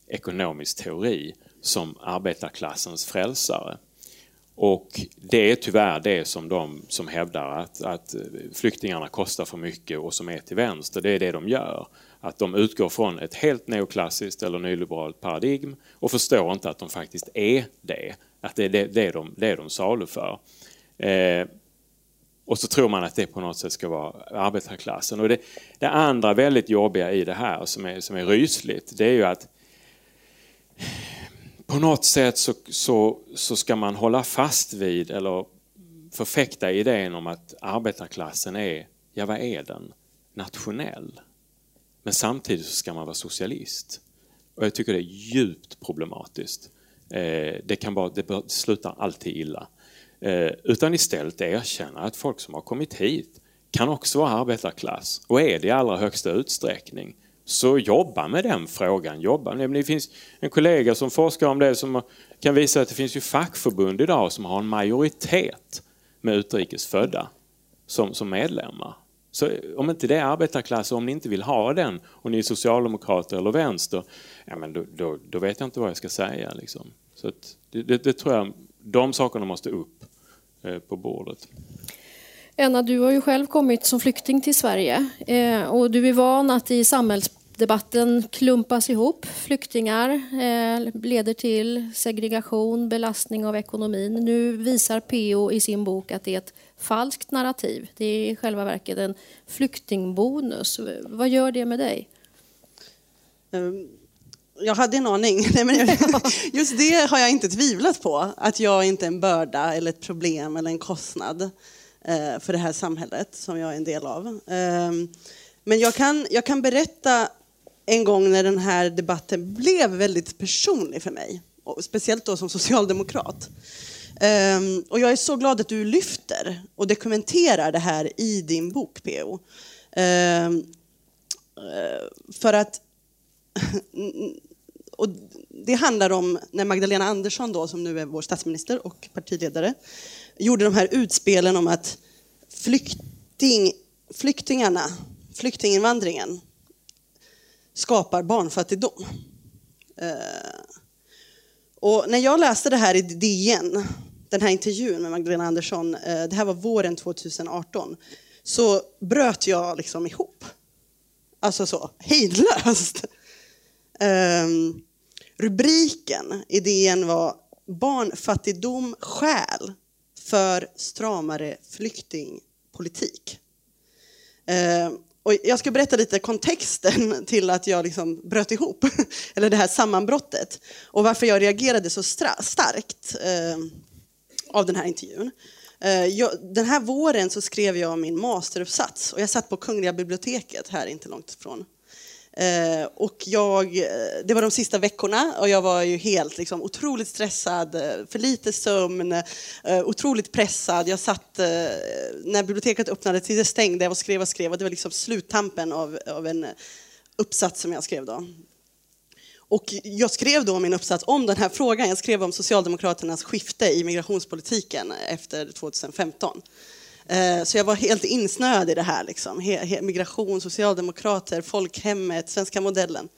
ekonomisk teori som arbetarklassens frälsare. Och det är tyvärr det som de som hävdar att, att eh, flyktingarna kostar för mycket och som är till vänster, det är det de gör att de utgår från ett helt neoklassiskt eller nyliberalt paradigm och förstår inte att de faktiskt är det. Att det är det, det, de, det de saluför. Eh, och så tror man att det på något sätt ska vara arbetarklassen. Och det, det andra väldigt jobbiga i det här som är, som är rysligt, det är ju att på något sätt så, så, så ska man hålla fast vid eller förfäkta idén om att arbetarklassen är, ja vad är den? Nationell. Men samtidigt så ska man vara socialist. Och jag tycker det är djupt problematiskt. Eh, det, kan bara, det slutar alltid illa. Eh, utan istället erkänna att folk som har kommit hit kan också vara arbetarklass och är det i allra högsta utsträckning. Så jobba med den frågan. Jobba. Det finns en kollega som forskar om det som kan visa att det finns ju fackförbund idag som har en majoritet med utrikesfödda som, som medlemmar. Så om inte det är arbetarklass och om ni inte vill ha den och ni är socialdemokrater eller vänster, ja, men då, då, då vet jag inte vad jag ska säga. Liksom. Så det, det, det, tror jag, de sakerna måste upp eh, på bordet. Enna, du har ju själv kommit som flykting till Sverige eh, och du är van att i samhällsdebatten klumpas ihop. Flyktingar eh, leder till segregation, belastning av ekonomin. Nu visar PO i sin bok att det är ett falskt narrativ. Det är i själva verket en flyktingbonus. Vad gör det med dig? Ehm, jag hade en aning. Just det har jag inte tvivlat på. Att jag inte är en börda eller ett problem eller en kostnad eh, för det här samhället som jag är en del av. Ehm, men jag kan, jag kan berätta en gång när den här debatten blev väldigt personlig för mig. Speciellt då som socialdemokrat. Um, och jag är så glad att du lyfter och dokumenterar det här i din bok, PO. Um, ehm, eh, för att och det handlar om när Magdalena Andersson, då, som nu är vår statsminister och partiledare, gjorde de här utspelen om att flykting, flyktingarna, flyktinginvandringen skapar barnfattigdom. Uh, och när jag läste det här i DN, den här intervjun med Magdalena Andersson, eh, det här var våren 2018, så bröt jag liksom ihop. Alltså så, hejdlöst. Um, rubriken i DN var Barnfattigdom skäl för stramare flyktingpolitik. Um, och jag ska berätta lite kontexten till att jag liksom bröt ihop, eller det här sammanbrottet, och varför jag reagerade så starkt Um, av den här intervjun. Eh, jag, den här våren så skrev jag min masteruppsats och jag satt på Kungliga biblioteket här inte långt ifrån. Eh, och jag, eh, det var de sista veckorna och jag var ju helt liksom, otroligt stressad, för lite sömn, otroligt pressad. Jag satt, när biblioteket öppnade till det stängde, jag och skrev och skrev och det var liksom sluttampen av, av en uppsats som jag skrev då. Och jag skrev då min uppsats om den här frågan. Jag skrev om Socialdemokraternas skifte i migrationspolitiken efter 2015. Eh, så jag var helt insnöad i det här. Liksom. Migration, socialdemokrater, folkhemmet, svenska modellen.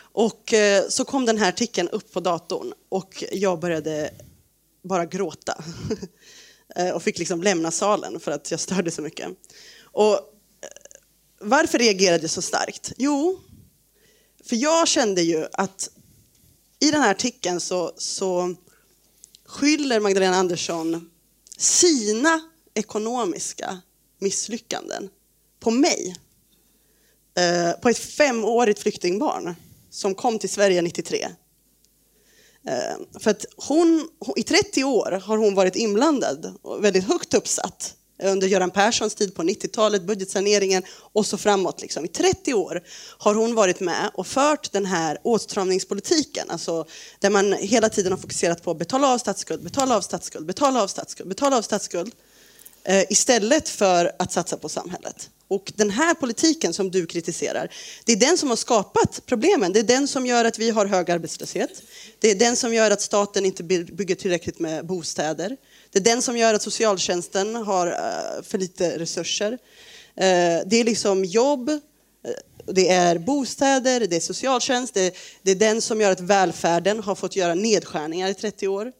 Och eh, så kom den här artikeln upp på datorn och jag började bara gråta. Eh, och fick liksom lämna salen för att jag störde så mycket. Och varför reagerade jag så starkt? Jo, för jag kände ju att i den här artikeln så, så skyller Magdalena Andersson sina ekonomiska misslyckanden på mig. Eh, på ett femårigt flyktingbarn som kom till Sverige 93. Eh, för att hon, I 30 år har hon varit inblandad och väldigt högt uppsatt under Göran Perssons tid på 90-talet, budgetsaneringen och så framåt. Liksom. I 30 år har hon varit med och fört den här åtstramningspolitiken, alltså där man hela tiden har fokuserat på att betala av statsskuld, betala av statsskuld, betala av statsskuld, betala av statsskuld eh, istället för att satsa på samhället. Och den här politiken som du kritiserar, det är den som har skapat problemen. Det är den som gör att vi har hög arbetslöshet. Det är den som gör att staten inte bygger tillräckligt med bostäder. Det är den som gör att socialtjänsten har eh, för lite resurser. Eh, det är liksom jobb, eh, det är bostäder, det är socialtjänst. Det är den som gör att välfärden har fått göra nedskärningar i 30 år.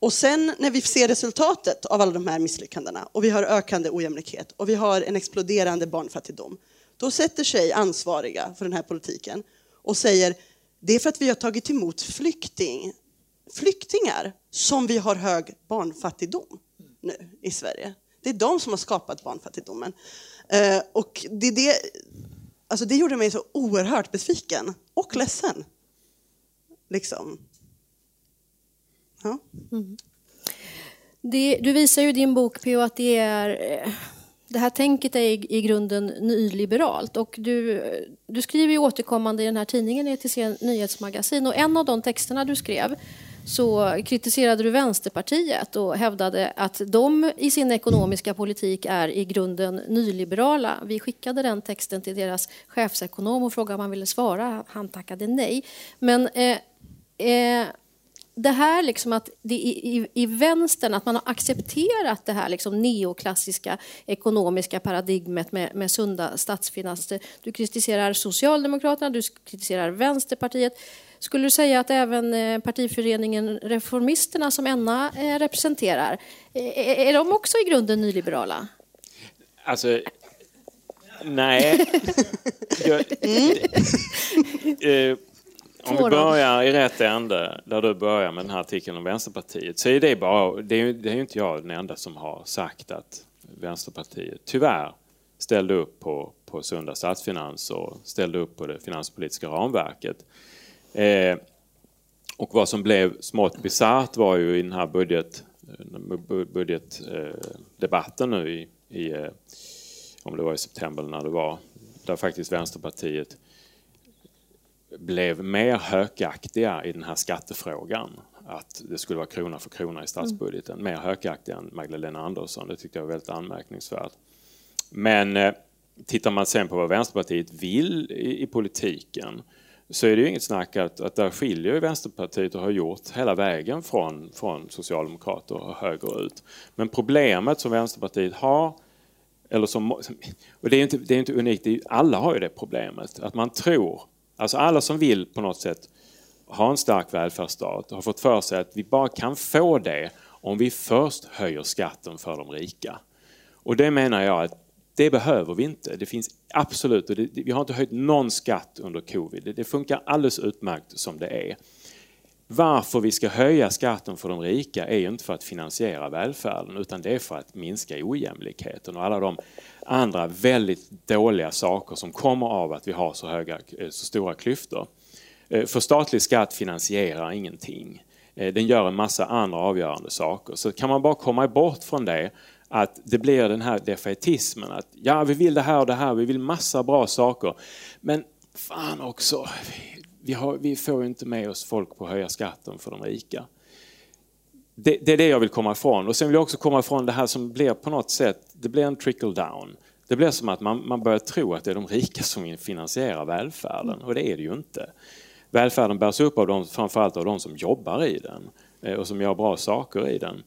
Och sen när vi ser resultatet av alla de här misslyckandena och vi har ökande ojämlikhet och vi har en exploderande barnfattigdom, då sätter sig ansvariga för den här politiken och säger det är för att vi har tagit emot flykting, flyktingar som vi har hög barnfattigdom nu i Sverige. Det är de som har skapat barnfattigdomen. Eh, och det, det, alltså det gjorde mig så oerhört besviken och ledsen. Liksom. Ja. Mm. Det, du visar ju i din bok, P.O. att det är eh, det här tänket är i, i grunden nyliberalt. Och du, du skriver ju återkommande i den här tidningen, ETC Nyhetsmagasin, och en av de texterna du skrev så kritiserade du Vänsterpartiet och hävdade att de i sin ekonomiska politik är i grunden nyliberala. Vi skickade den texten till deras chefsekonom och frågade om han ville svara. Han tackade nej. Men eh, eh, det här liksom att det i, i, vänstern, att man har accepterat det här liksom neoklassiska ekonomiska paradigmet med, med sunda statsfinanser. Du kritiserar Socialdemokraterna, du kritiserar Vänsterpartiet. Skulle du säga att även eh, partiföreningen Reformisterna som Enna eh, representerar, eh, är de också i grunden nyliberala? Alltså, nej. Jag, mm. Om vi börjar i rätt ände, där du börjar med den här artikeln om Vänsterpartiet, så är det bara, det är, det är inte jag den enda som har sagt att Vänsterpartiet tyvärr ställde upp på, på sunda statsfinanser och ställde upp på det finanspolitiska ramverket. Eh, och vad som blev smått bisarrt var ju i den här budget, budgetdebatten nu i, i, eh, om det var i september när det var, där faktiskt Vänsterpartiet blev mer hökaktiga i den här skattefrågan. Att det skulle vara krona för krona i statsbudgeten. Mm. Mer hökaktiga än Magdalena Andersson. Det tyckte jag var väldigt anmärkningsvärt. Men eh, tittar man sen på vad Vänsterpartiet vill i, i politiken så är det ju inget snack att, att där skiljer ju Vänsterpartiet och har gjort hela vägen från, från Socialdemokrater och högerut. Men problemet som Vänsterpartiet har, eller som, och det är inte, det är inte unikt, är, alla har ju det problemet, att man tror, alltså alla som vill på något sätt ha en stark välfärdsstat har fått för sig att vi bara kan få det om vi först höjer skatten för de rika. Och det menar jag att det behöver vi inte. Det finns absolut, det, vi har inte höjt någon skatt under covid. Det, det funkar alldeles utmärkt som det är. Varför vi ska höja skatten för de rika är ju inte för att finansiera välfärden utan det är för att minska ojämlikheten och alla de andra väldigt dåliga saker som kommer av att vi har så, höga, eh, så stora klyftor. Eh, för statlig skatt finansierar ingenting. Eh, den gör en massa andra avgörande saker. Så kan man bara komma bort från det att det blir den här defaitismen. Att ja, vi vill det här och det här, vi vill massa bra saker. Men fan också, vi, har, vi får inte med oss folk på att höja skatten för de rika. Det, det, är det jag vill komma ifrån. Och sen vill jag också komma ifrån det här som blir på något sätt, det blir en trickle down. Det blir som att man, man börjar tro att det är de rika som finansierar välfärden och det är det ju inte. Välfärden bärs upp av de, framförallt av de som jobbar i den eh, och som gör bra saker i den.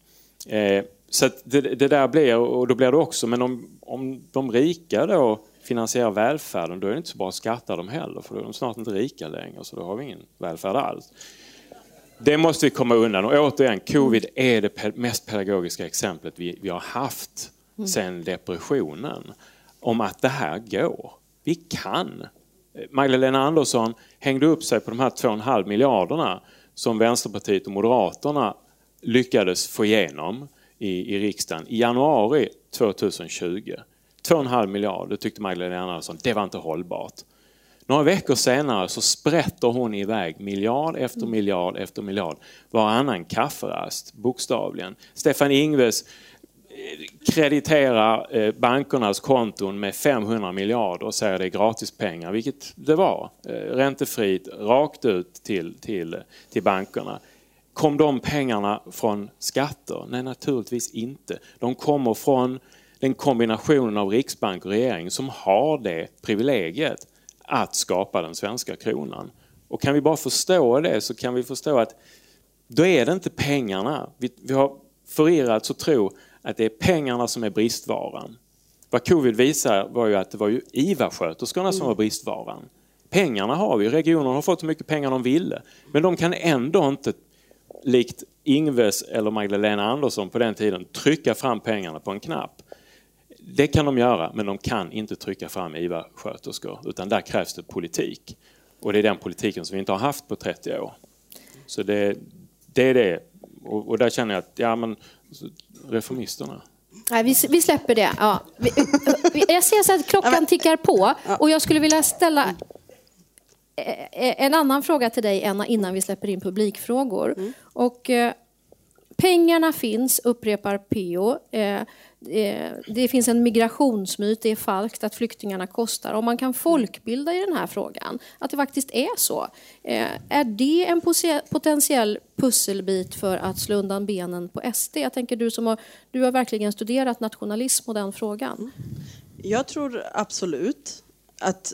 Eh, så det, det, där blir, och då blir det också, men om, om de rika då finansierar välfärden, då är det inte så bra att skatta dem heller, för då är de snart inte rika längre, så då har vi ingen välfärd alls. Det måste vi komma undan. Och återigen, covid är det mest pedagogiska exemplet vi, vi har haft sedan depressionen, om att det här går. Vi kan. Magdalena Andersson hängde upp sig på de här 2,5 miljarderna som Vänsterpartiet och Moderaterna lyckades få igenom i, i riksdagen i januari 2020. 2,5 miljarder tyckte Magdalena Andersson, det var inte hållbart. Några veckor senare så sprätter hon iväg miljard efter miljard efter miljard. Varannan kafferast, bokstavligen. Stefan Ingves eh, krediterar eh, bankernas konton med 500 miljarder och säger det är gratispengar, vilket det var. Eh, räntefritt, rakt ut till, till, till bankerna. Kom de pengarna från skatter? Nej, naturligtvis inte. De kommer från den kombinationen av riksbank och regering som har det privilegiet att skapa den svenska kronan. Och kan vi bara förstå det så kan vi förstå att då är det inte pengarna. Vi, vi har förirrats att tro att det är pengarna som är bristvaran. Vad covid visar var ju att det var ju IVA-sköterskorna som var bristvaran. Pengarna har vi, regionerna har fått så mycket pengar de ville. Men de kan ändå inte likt Ingves eller Magdalena Andersson på den tiden trycka fram pengarna på en knapp. Det kan de göra, men de kan inte trycka fram IVA-sköterskor, utan där krävs det politik. Och det är den politiken som vi inte har haft på 30 år. Så det, det är det. Och, och, där känner jag att, ja men, reformisterna. Nej, vi, vi släpper det. Ja. Vi, jag ser så att klockan tickar på och jag skulle vilja ställa en annan fråga till dig innan vi släpper in publikfrågor. Mm. Och, eh, pengarna finns, upprepar PO. det finns en migrationsmyt, det är falskt att flyktingarna kostar. Om man kan folkbilda i den här frågan, att det faktiskt är så. är det en potentiell pusselbit för att slå undan benen på SD? Jag tänker du som har, du har verkligen studerat nationalism och den frågan. Jag tror absolut att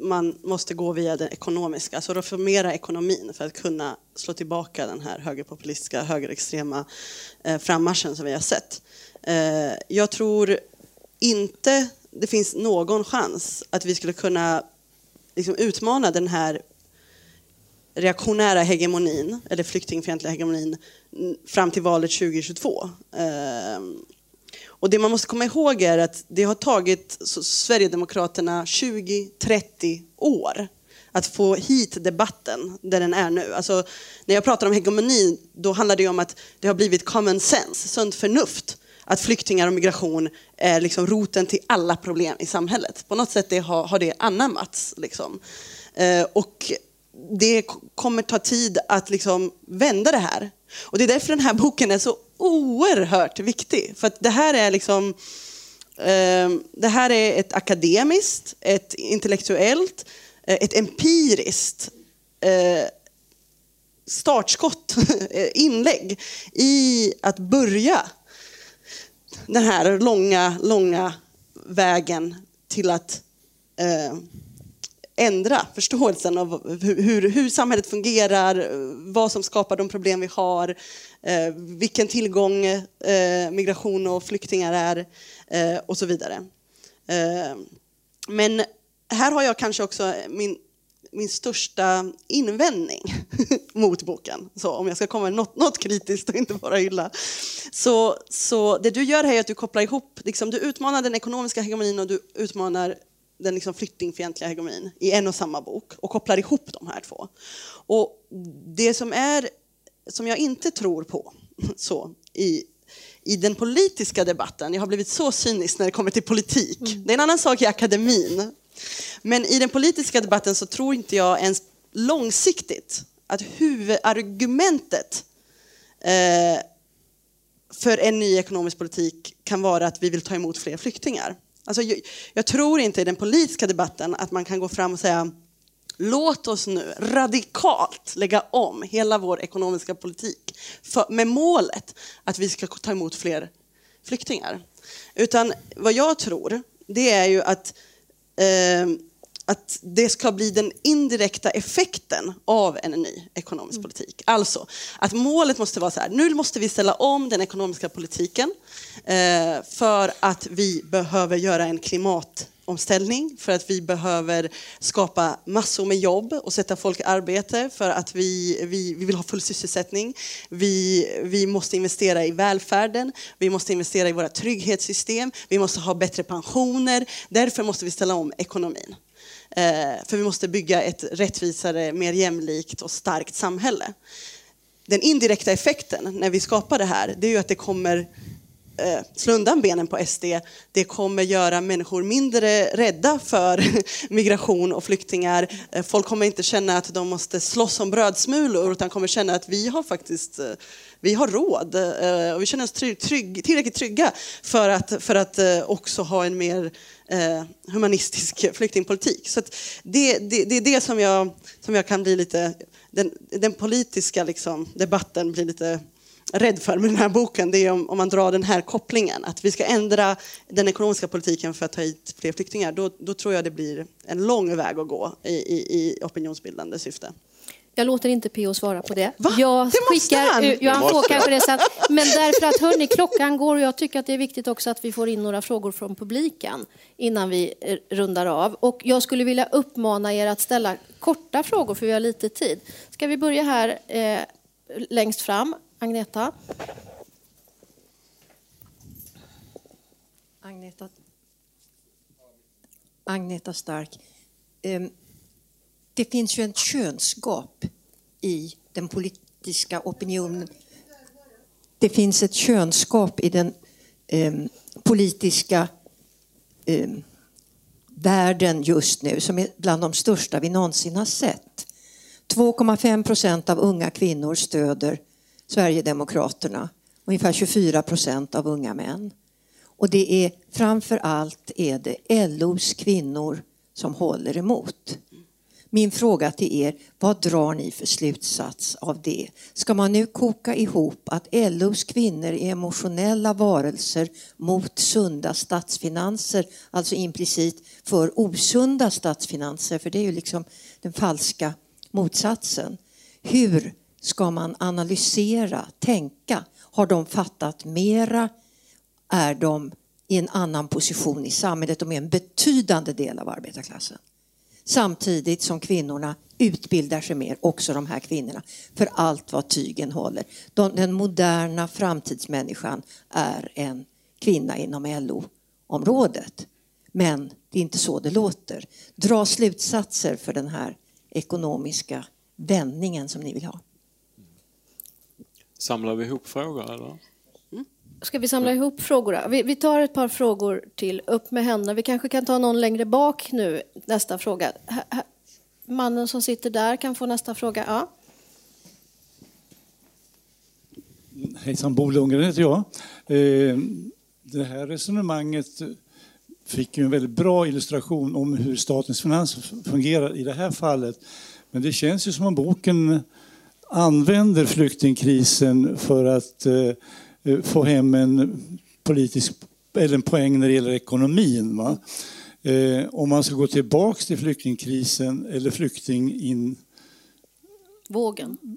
man måste gå via det ekonomiska, alltså reformera ekonomin för att kunna slå tillbaka den här högerpopulistiska, högerextrema eh, frammarschen som vi har sett. Eh, jag tror inte det finns någon chans att vi skulle kunna liksom, utmana den här reaktionära hegemonin, eller flyktingfientliga hegemonin, fram till valet 2022. Eh, och det man måste komma ihåg är att det har tagit Sverigedemokraterna 20-30 år att få hit debatten där den är nu. Alltså, när jag pratar om hegemoni, då handlar det om att det har blivit common sense, sunt förnuft, att flyktingar och migration är liksom roten till alla problem i samhället. På något sätt det har, har det anammats. Liksom. Eh, och det kommer ta tid att liksom vända det här. Och det är därför den här boken är så oerhört viktig. För att det här är liksom eh, det här är ett akademiskt, ett intellektuellt, eh, ett empiriskt eh, startskott, inlägg i att börja den här långa, långa vägen till att eh, ändra förståelsen av hur, hur, samhället fungerar, vad som skapar de problem vi har, eh, vilken tillgång eh, migration och flyktingar är eh, och så vidare. Eh, men här har jag kanske också min, min största invändning mot boken. Så om jag ska komma med något, något kritiskt och inte bara hylla. Så, så det du gör här är att du kopplar ihop, liksom, du utmanar den ekonomiska hegemonin och du utmanar den liksom flyktingfientliga hegemonin i en och samma bok och kopplar ihop de här två. Och det som är, som jag inte tror på så, i, i den politiska debatten, jag har blivit så cynisk när det kommer till politik, mm. det är en annan sak i akademin, men i den politiska debatten så tror inte jag ens långsiktigt att huvudargumentet eh, för en ny ekonomisk politik kan vara att vi vill ta emot fler flyktingar. Alltså, jag, jag tror inte i den politiska debatten att man kan gå fram och säga Låt oss nu radikalt lägga om hela vår ekonomiska politik för, med målet att vi ska ta emot fler flyktingar. Utan vad jag tror, det är ju att eh, att det ska bli den indirekta effekten av en ny ekonomisk mm. politik. Alltså att målet måste vara så här, nu måste vi ställa om den ekonomiska politiken eh, för att vi behöver göra en klimatomställning, för att vi behöver skapa massor med jobb och sätta folk i arbete, för att vi, vi, vi vill ha full sysselsättning. Vi, vi måste investera i välfärden, vi måste investera i våra trygghetssystem, vi måste ha bättre pensioner. Därför måste vi ställa om ekonomin. Eh, för vi måste bygga ett rättvisare, mer jämlikt och starkt samhälle. Den indirekta effekten när vi skapar det här, det är ju att det kommer eh, slå undan benen på SD. Det kommer göra människor mindre rädda för migration och flyktingar. Eh, folk kommer inte känna att de måste slåss om brödsmulor utan kommer känna att vi har faktiskt eh, vi har råd eh, och vi känner oss trygg, trygg, tillräckligt trygga för att, för att också ha en mer humanistisk flyktingpolitik. Så det, det, det, är det som jag, som jag kan bli lite, den, den politiska liksom, debatten blir lite rädd för med den här boken, det är om, om, man drar den här kopplingen, att vi ska ändra den ekonomiska politiken för att ta hit fler flyktingar, då, då tror jag det blir en lång väg att gå i, i, i opinionsbildande syfte. Jag låter inte PO svara på det. Va? Jag det måste han! Ja, han får kanske det sen. Men därför att hörni, klockan går och jag tycker att det är viktigt också att vi får in några frågor från publiken innan vi eh, rundar av. Och jag skulle vilja uppmana er att ställa korta frågor för vi har lite tid. Ska vi börja här eh, längst fram? Agneta? Agneta, Agneta Stark. Ehm, det finns ju ett könsgap i den politiska opinionen. Det finns ett könsgap i den ehm, politiska ehm, världen just nu som är bland de största vi någonsin har sett. 2,5 procent av unga kvinnor stöder Sverigedemokraterna. Ungefär 24 procent av unga män. Och det är framför allt är det LOs kvinnor som håller emot. Min fråga till er, vad drar ni för slutsats av det? Ska man nu koka ihop att LOs kvinnor är emotionella varelser mot sunda statsfinanser, alltså implicit för osunda statsfinanser, för det är ju liksom den falska motsatsen. Hur ska man analysera, tänka? Har de fattat mera? Är de i en annan position i samhället? De är en betydande del av arbetarklassen samtidigt som kvinnorna utbildar sig mer, också de här kvinnorna, för allt vad tygen håller. den moderna framtidsmänniskan är en kvinna inom LO-området. Men det är inte så det låter. Dra slutsatser för den här ekonomiska vändningen som ni vill ha. Samlar vi ihop frågor eller? Ska vi samla ihop frågorna? Vi, vi, tar ett par frågor till. Upp med händerna. Vi kanske kan ta någon längre bak nu, nästa fråga. mannen som sitter där kan få nästa fråga. Ja. Hejsan, Bo Lundgren heter jag. Eh, det här resonemanget fick ju en väldigt bra illustration om hur statens finanser fungerar i det här fallet. Men det känns ju som om boken använder flyktingkrisen för att eh, Eh, få hem en politisk eller en poäng när det gäller ekonomin. Va? Eh, om man ska gå tillbaks till flyktingkrisen eller flykting in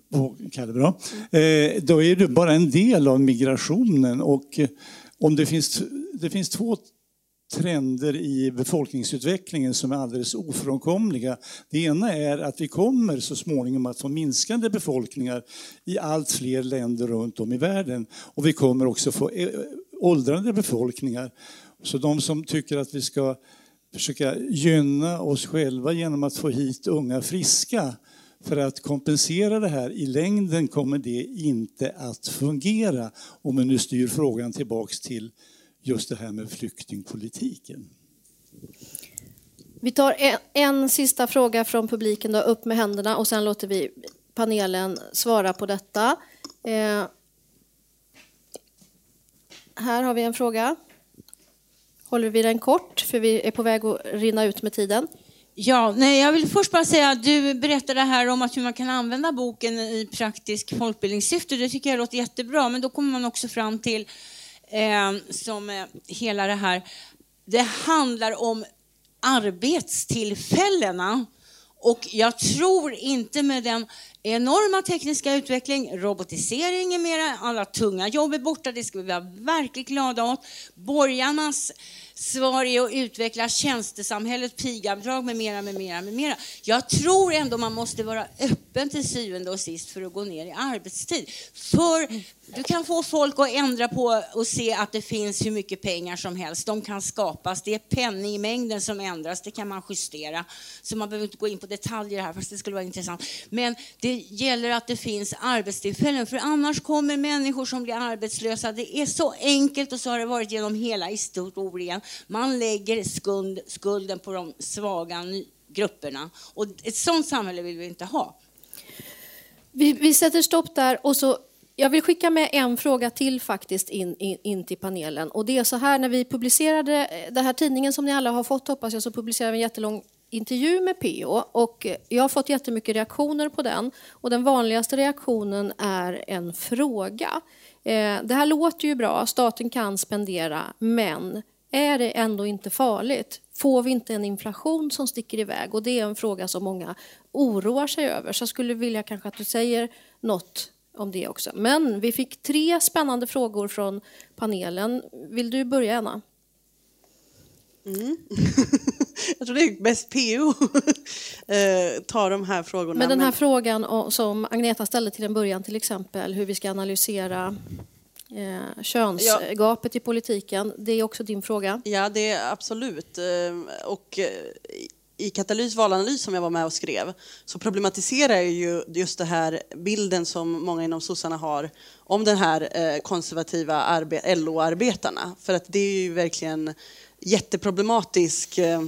Vågen. Kalle, bra. Eh, då är det bara en del av migrationen och eh, om det finns, det finns två trender i befolkningsutvecklingen som är alldeles ofrånkomliga. Det ena är att vi kommer så småningom att få minskande befolkningar i allt fler länder runt om i världen. Och vi kommer också få eh, åldrande befolkningar. Så de som tycker att vi ska försöka gynna oss själva genom att få hit unga friska för att kompensera det här i längden kommer det inte att fungera om vi nu styr frågan tillbaks till just det här med flyktingpolitiken. Vi tar en, en, sista fråga från publiken, då, upp med händerna och sen låter vi panelen svara på detta. Eh, här har vi en fråga. Håller vi den kort, för vi är på väg att rinna ut med tiden. Ja, nej, jag vill först bara säga att du berättade här om att hur man kan använda boken i praktisk folkbildningssyfte. Det tycker jag låter jättebra, men då kommer man också fram till eh, som eh, hela det här, det handlar om arbetstillfällena. Och jag tror inte med den enorma tekniska utveckling, robotisering är mera, alla tunga jobb är borta, det ska vi vara verkligt glada åt. Borgarnas svar är att utveckla tjänstesamhället, pigavdrag med mera, med mera, med mera. Jag tror ändå man måste vara öppen till syvende och sist för att gå ner i arbetstid. För du kan få folk att ändra på och se att det finns hur mycket pengar som helst. De kan skapas. Det är penningmängden som ändras. Det kan man justera. Så man behöver inte gå in på detaljer här, fast det skulle vara intressant. Men det det gäller att det finns arbetstillfällen, för annars kommer människor som blir arbetslösa. Det är så enkelt och så har det varit genom hela historien. Man lägger skuld, skulden på de svaga grupperna. Och ett sådant samhälle vill vi inte ha. Vi, vi sätter stopp där och så jag vill skicka med en fråga till faktiskt in, in, in, till panelen. Och det är så här, när vi publicerade eh, den här tidningen som ni alla har fått hoppas jag, så publicerade vi en jättelång intervju med PO och jag har fått jättemycket reaktioner på den. Och den vanligaste reaktionen är en fråga. Eh, det här låter ju bra, staten kan spendera, men är det ändå inte farligt? Får vi inte en inflation som sticker iväg? Och det är en fråga som många oroar sig över. Så jag skulle vilja kanske att du säger något om det också. Men vi fick tre spännande frågor från panelen. Vill du börja, Anna? Mm. jag tror det är bäst PO eh, tar de här frågorna. Men den här men... frågan som Agneta ställde till en början, till exempel hur vi ska analysera eh, könsgapet ja. i politiken, det är också din fråga? Ja, det är absolut. Eh, och i Katalys valanalys som jag var med och skrev så problematiserar jag ju just det här bilden som många inom sossarna har om den här konservativa LO-arbetarna. För att det är ju verkligen jätteproblematisk eh,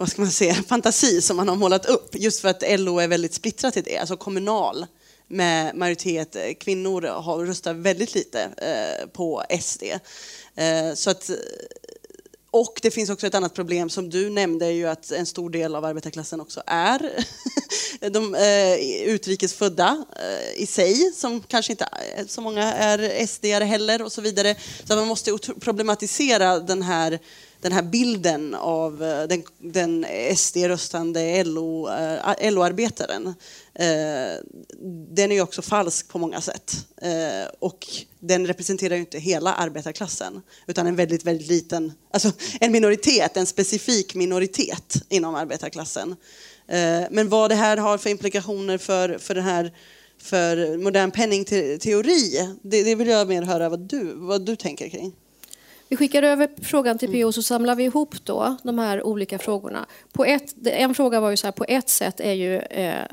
vad ska man säga, fantasi som man har målat upp just för att LO är väldigt splittrat i det, alltså kommunal med majoritet eh, kvinnor har röstat väldigt lite eh, på SD. Eh, så att och det finns också ett annat problem som du nämnde, är ju att en stor del av arbetarklassen också är de eh, utrikesfödda eh, i sig, som kanske inte eh, så många är sd heller och så vidare. Så man måste problematisera den här den här bilden av eh, den, den SD-röstande LO-arbetaren. Eh, eh, den är också falsk på många sätt. Och den representerar ju inte hela arbetarklassen, utan en väldigt, väldigt liten, alltså en minoritet, en specifik minoritet inom arbetarklassen. Men vad det här har för implikationer för, för den här för modern penningteori, det, det vill jag mer höra vad du, vad du tänker kring. Vi skickar över frågan till PO så samlar vi ihop då de här olika frågorna. På ett, en fråga var ju så här, på ett sätt är ju eh,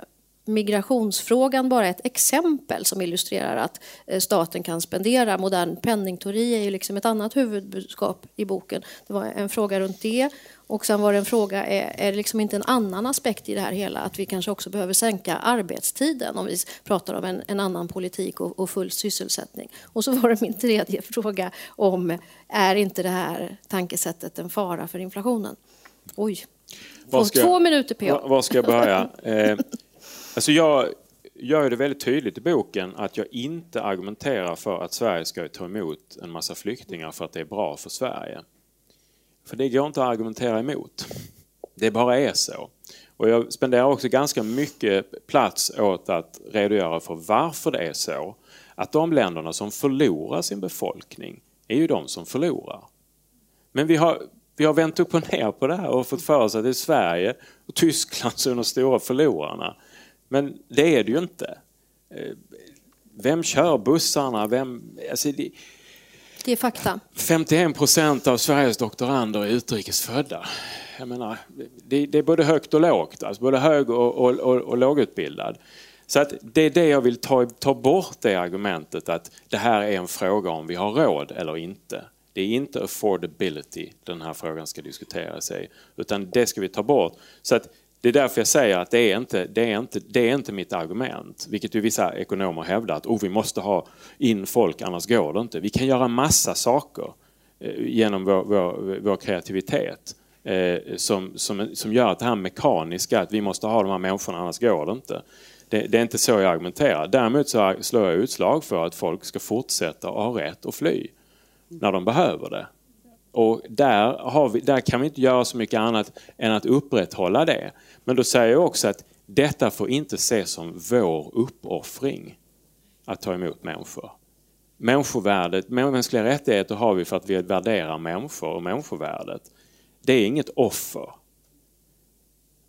migrationsfrågan bara ett exempel som illustrerar att eh, staten kan spendera. Modern penningteori är ju liksom ett annat huvudbudskap i boken. Det var en fråga runt det. Och sen var det en fråga, är, är det liksom inte en annan aspekt i det här hela? Att vi kanske också behöver sänka arbetstiden om vi pratar om en, en annan politik och, och, full sysselsättning. Och så var det min tredje fråga om, är inte det här tankesättet en fara för inflationen? Oj, två minuter PA. Var ska jag börja? Eh, alltså jag gör det väldigt tydligt i boken att jag inte argumenterar för att Sverige ska ta emot en massa flyktingar för att det är bra för Sverige. För det går inte att argumentera emot. Det bara är så. Och jag spenderar också ganska mycket plats åt att redogöra för varför det är så att de länderna som förlorar sin befolkning är ju de som förlorar. Men vi har, vi har vänt upp och ner på det här och fått för oss att det är Sverige och Tyskland som är de stora förlorarna. Men det är det ju inte. Eh, vem kör bussarna? Vem, alltså det, det fakta. 51 procent av Sveriges doktorander är utrikesfödda. Jag menar, det, det är både högt och lågt, alltså både hög och, och, och, och lågutbildad. Så att det är det jag vill ta, ta bort det argumentet att det här är en fråga om vi har råd eller inte. Det är inte affordability den här frågan ska diskuteras i, utan det ska vi ta bort. Så att det är därför jag säger att det är inte, det är inte, det är inte mitt argument, vilket ju vissa ekonomer hävdar att oh, vi måste ha in folk annars går det inte. Vi kan göra massa saker eh, genom vår, vår, vår kreativitet eh, som, som, som gör att det här mekaniska, att vi måste ha de här människorna annars går det inte. Det, det är inte så jag argumenterar. Däremot så slår jag utslag för att folk ska fortsätta att ha rätt att fly när de behöver det. Och där, har vi, där kan vi inte göra så mycket annat än att upprätthålla det. Men då säger jag också att detta får inte ses som vår uppoffring att ta emot människor. Människovärdet, mänskliga rättigheter har vi för att vi värderar människor och människovärdet. Det är inget offer.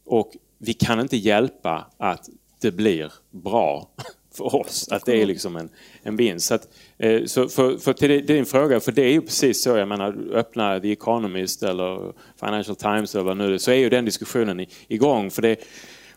Och vi kan inte hjälpa att det blir bra för oss. Att det är liksom en, en vinst. Så, att, eh, så för, för till din fråga, för det är ju precis så, jag menar öppna The Economist eller Financial Times eller vad nu är, så är ju den diskussionen igång. För det,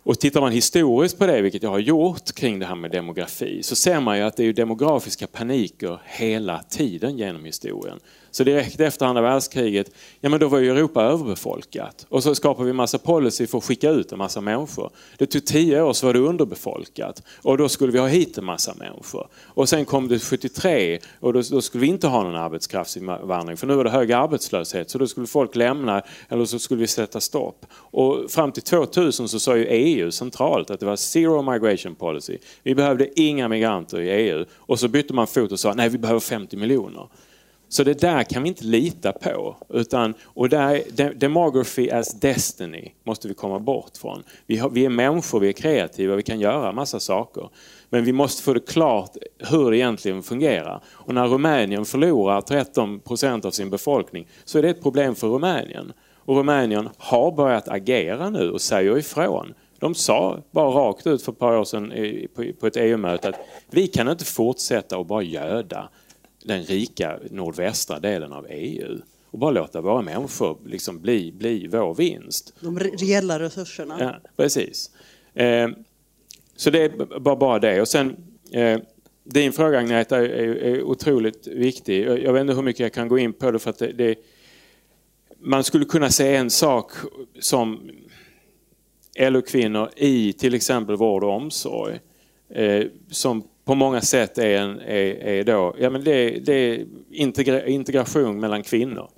och tittar man historiskt på det, vilket jag har gjort kring det här med demografi, så ser man ju att det är demografiska paniker hela tiden genom historien. Så direkt efter andra världskriget, ja men då var ju Europa överbefolkat. Och så skapade vi massa policy för att skicka ut en massa människor. Det tog tio år så var det underbefolkat. Och då skulle vi ha hit en massa människor. Och sen kom det 73 och då, då skulle vi inte ha någon arbetskraftsinvandring för nu var det hög arbetslöshet. Så då skulle folk lämna eller så skulle vi sätta stopp. Och fram till 2000 så sa ju EU centralt att det var zero migration policy. Vi behövde inga migranter i EU. Och så bytte man fot och sa nej vi behöver 50 miljoner. Så det där kan vi inte lita på. Utan, och där, demography as destiny måste vi komma bort från. Vi, har, vi är människor, vi är kreativa, vi kan göra massa saker. Men vi måste få det klart hur det egentligen fungerar. Och när Rumänien förlorar 13 procent av sin befolkning så är det ett problem för Rumänien. Och Rumänien har börjat agera nu och säger ifrån. De sa bara rakt ut för ett par år sedan på ett EU-möte att vi kan inte fortsätta att bara göda den rika nordvästra delen av EU och bara låta våra människor liksom bli, bli vår vinst. De reella resurserna. Ja, precis. Eh, så det är bara, bara det. Och sen, eh, din fråga Agneta är, är, är, otroligt viktig. Jag vet inte hur mycket jag kan gå in på det för att det, det man skulle kunna se en sak som LO-kvinnor i till exempel vård och omsorg eh, som på många sätt är, en, är, är då, ja men det, det är integra, integration mellan kvinnor.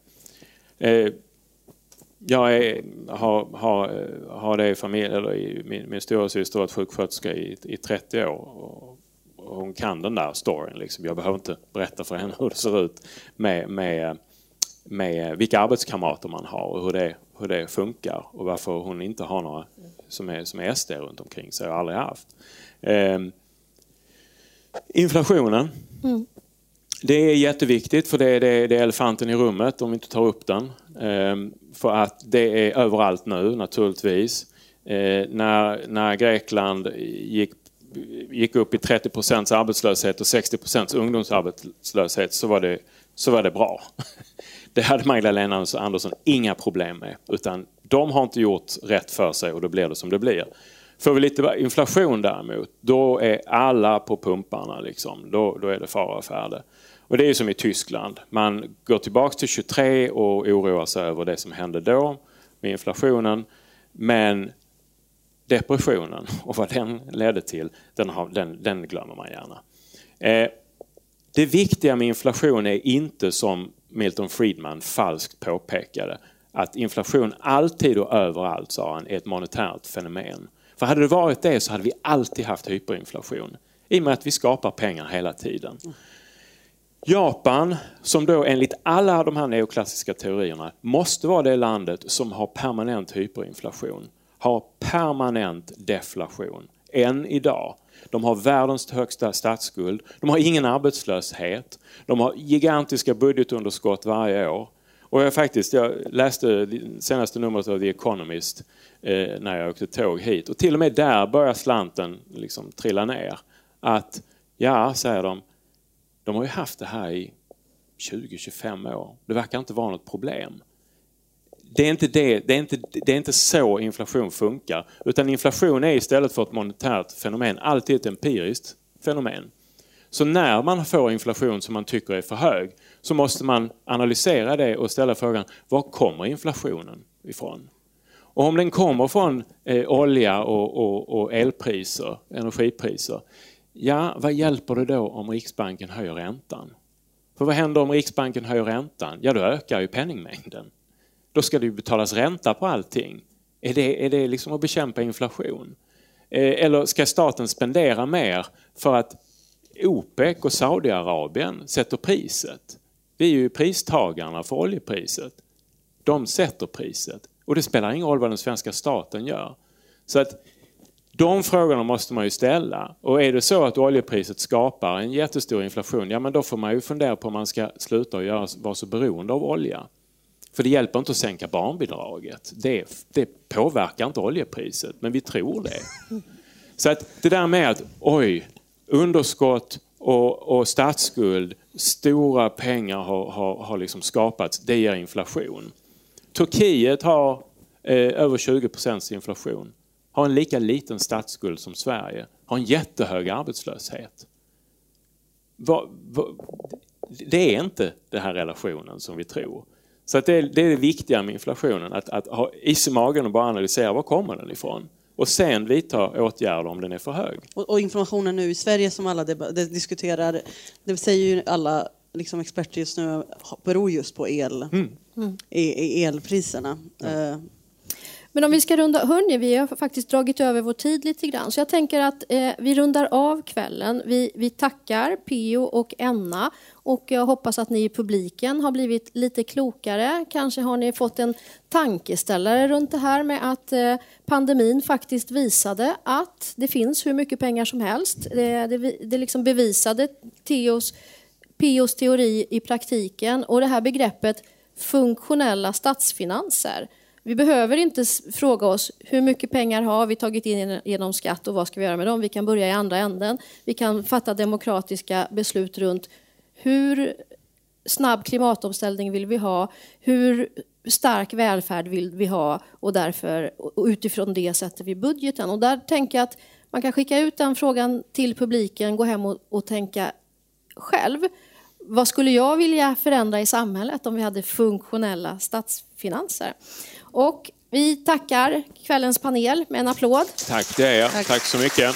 Eh, jag är, har, har, har det i familjen... eller i, min, min storasyster har varit sjuksköterska i, i 30 år. Och, och hon kan den där storyn. Liksom. Jag behöver inte berätta för henne hur det ser ut med, med, med vilka arbetskamrater man har och hur det, hur det funkar och varför hon inte har några som är, som är SD runt omkring sig. och aldrig haft. Eh, Inflationen. Mm. Det är jätteviktigt för det är, det, det är elefanten i rummet om vi inte tar upp den. Ehm, för att det är överallt nu naturligtvis. Ehm, när, när Grekland gick, gick upp i 30 procents arbetslöshet och 60 procents ungdomsarbetslöshet så var, det, så var det bra. Det hade Magdalena Andersson inga problem med. Utan de har inte gjort rätt för sig och då blir det som det blir. Får vi lite inflation däremot, då är alla på pumparna. Liksom. Då, då är det fara och färde. Och det är som i Tyskland. Man går tillbaks till 23 och oroar sig över det som hände då med inflationen. Men depressionen och vad den ledde till, den, har, den, den glömmer man gärna. Eh, det viktiga med inflation är inte som Milton Friedman falskt påpekade, att inflation alltid och överallt, sa han, är ett monetärt fenomen. För hade det varit det så hade vi alltid haft hyperinflation. I och med att vi skapar pengar hela tiden. Japan, som då enligt alla de här neoklassiska teorierna måste vara det landet som har permanent hyperinflation, har permanent deflation, än idag. De har världens högsta statsskuld, de har ingen arbetslöshet, de har gigantiska budgetunderskott varje år. Och jag, faktiskt, jag läste senaste numret av The Economist eh, när jag åkte tåg hit och till och med där börjar slanten liksom trilla ner. Att, ja, säger de, de har ju haft det här i 20-25 år. Det verkar inte vara något problem. Det är, inte det, det, är inte, det är inte så inflation funkar. Utan inflation är istället för ett monetärt fenomen alltid ett empiriskt fenomen. Så när man får inflation som man tycker är för hög så måste man analysera det och ställa frågan var kommer inflationen ifrån? Och om den kommer från eh, olja och, och, och elpriser, energipriser, ja vad hjälper det då om Riksbanken höjer räntan? För vad händer om Riksbanken höjer räntan? Ja, då ökar ju penningmängden. Då ska det ju betalas ränta på allting. Är det, är det liksom att bekämpa inflation? Eh, eller ska staten spendera mer för att OPEC och Saudiarabien sätter priset? Vi är ju pristagarna för oljepriset. De sätter priset. Och det spelar ingen roll vad den svenska staten gör. Så att de frågorna måste man ju ställa. Och är det så att oljepriset skapar en jättestor inflation, ja men då får man ju fundera på om man ska sluta och göra, vara så beroende av olja. För det hjälper inte att sänka barnbidraget. Det, det påverkar inte oljepriset, men vi tror det. Så att det där med att oj, underskott och, och statsskuld, stora pengar har, har, har liksom skapats, det ger inflation. Turkiet har eh, över 20 procents inflation, har en lika liten statsskuld som Sverige, har en jättehög arbetslöshet. Va, va, det är inte den här relationen som vi tror. Så att det, är, det är det viktiga med inflationen, att, att ha is i magen och bara analysera var kommer den ifrån och sen vidta åtgärder om den är för hög. Och, och informationen nu i Sverige som alla diskuterar, det säger ju alla liksom experter just nu, beror just på el, mm. i, i elpriserna. Ja. Men om vi ska runda, hörni, vi har faktiskt dragit över vår tid lite grann. Så jag tänker att eh, vi rundar av kvällen. Vi, vi tackar Pio och Enna och jag hoppas att ni i publiken har blivit lite klokare. Kanske har ni fått en tankeställare runt det här med att eh, pandemin faktiskt visade att det finns hur mycket pengar som helst. Det, det, det liksom bevisade Theos, Pios teori i praktiken och det här begreppet funktionella statsfinanser vi behöver inte fråga oss hur mycket pengar har vi tagit in genom skatt och vad ska vi göra med dem. Vi kan börja i andra änden. Vi kan fatta demokratiska beslut runt hur snabb klimatomställning vill vi ha? Hur stark välfärd vill vi ha? Och, därför, och utifrån det sätter vi budgeten. Och där tänker jag att man kan skicka ut den frågan till publiken, gå hem och, och tänka själv. Vad skulle jag vilja förändra i samhället om vi hade funktionella statsfinanser? Och vi tackar kvällens panel med en applåd. Tack, det är jag. Tack, Tack så mycket.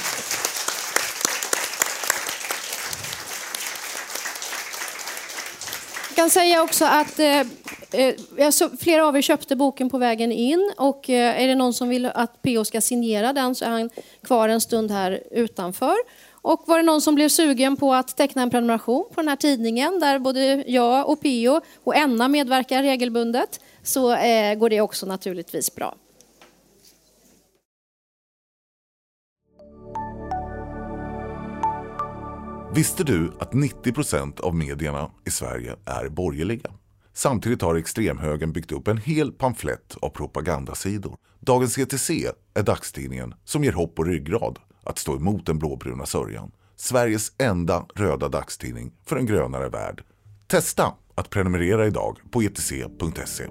Jag kan säga också att eh, eh flera av er köpte boken på vägen in och eh, är det någon som vill att PO ska signera den så är han kvar en stund här utanför. Och var det någon som blev sugen på att teckna en prenumeration på den här tidningen där både jag och Pio och Enna medverkar regelbundet så eh, går det också naturligtvis bra. Visste du att 90 procent av medierna i Sverige är borgerliga? Samtidigt har extremhögern byggt upp en hel pamflett av propagandasidor. Dagens ETC är dagstidningen som ger hopp och ryggrad att stå emot den blåbruna sörjan. Sveriges enda röda dagstidning för en grönare värld. Testa att prenumerera idag på etc.se.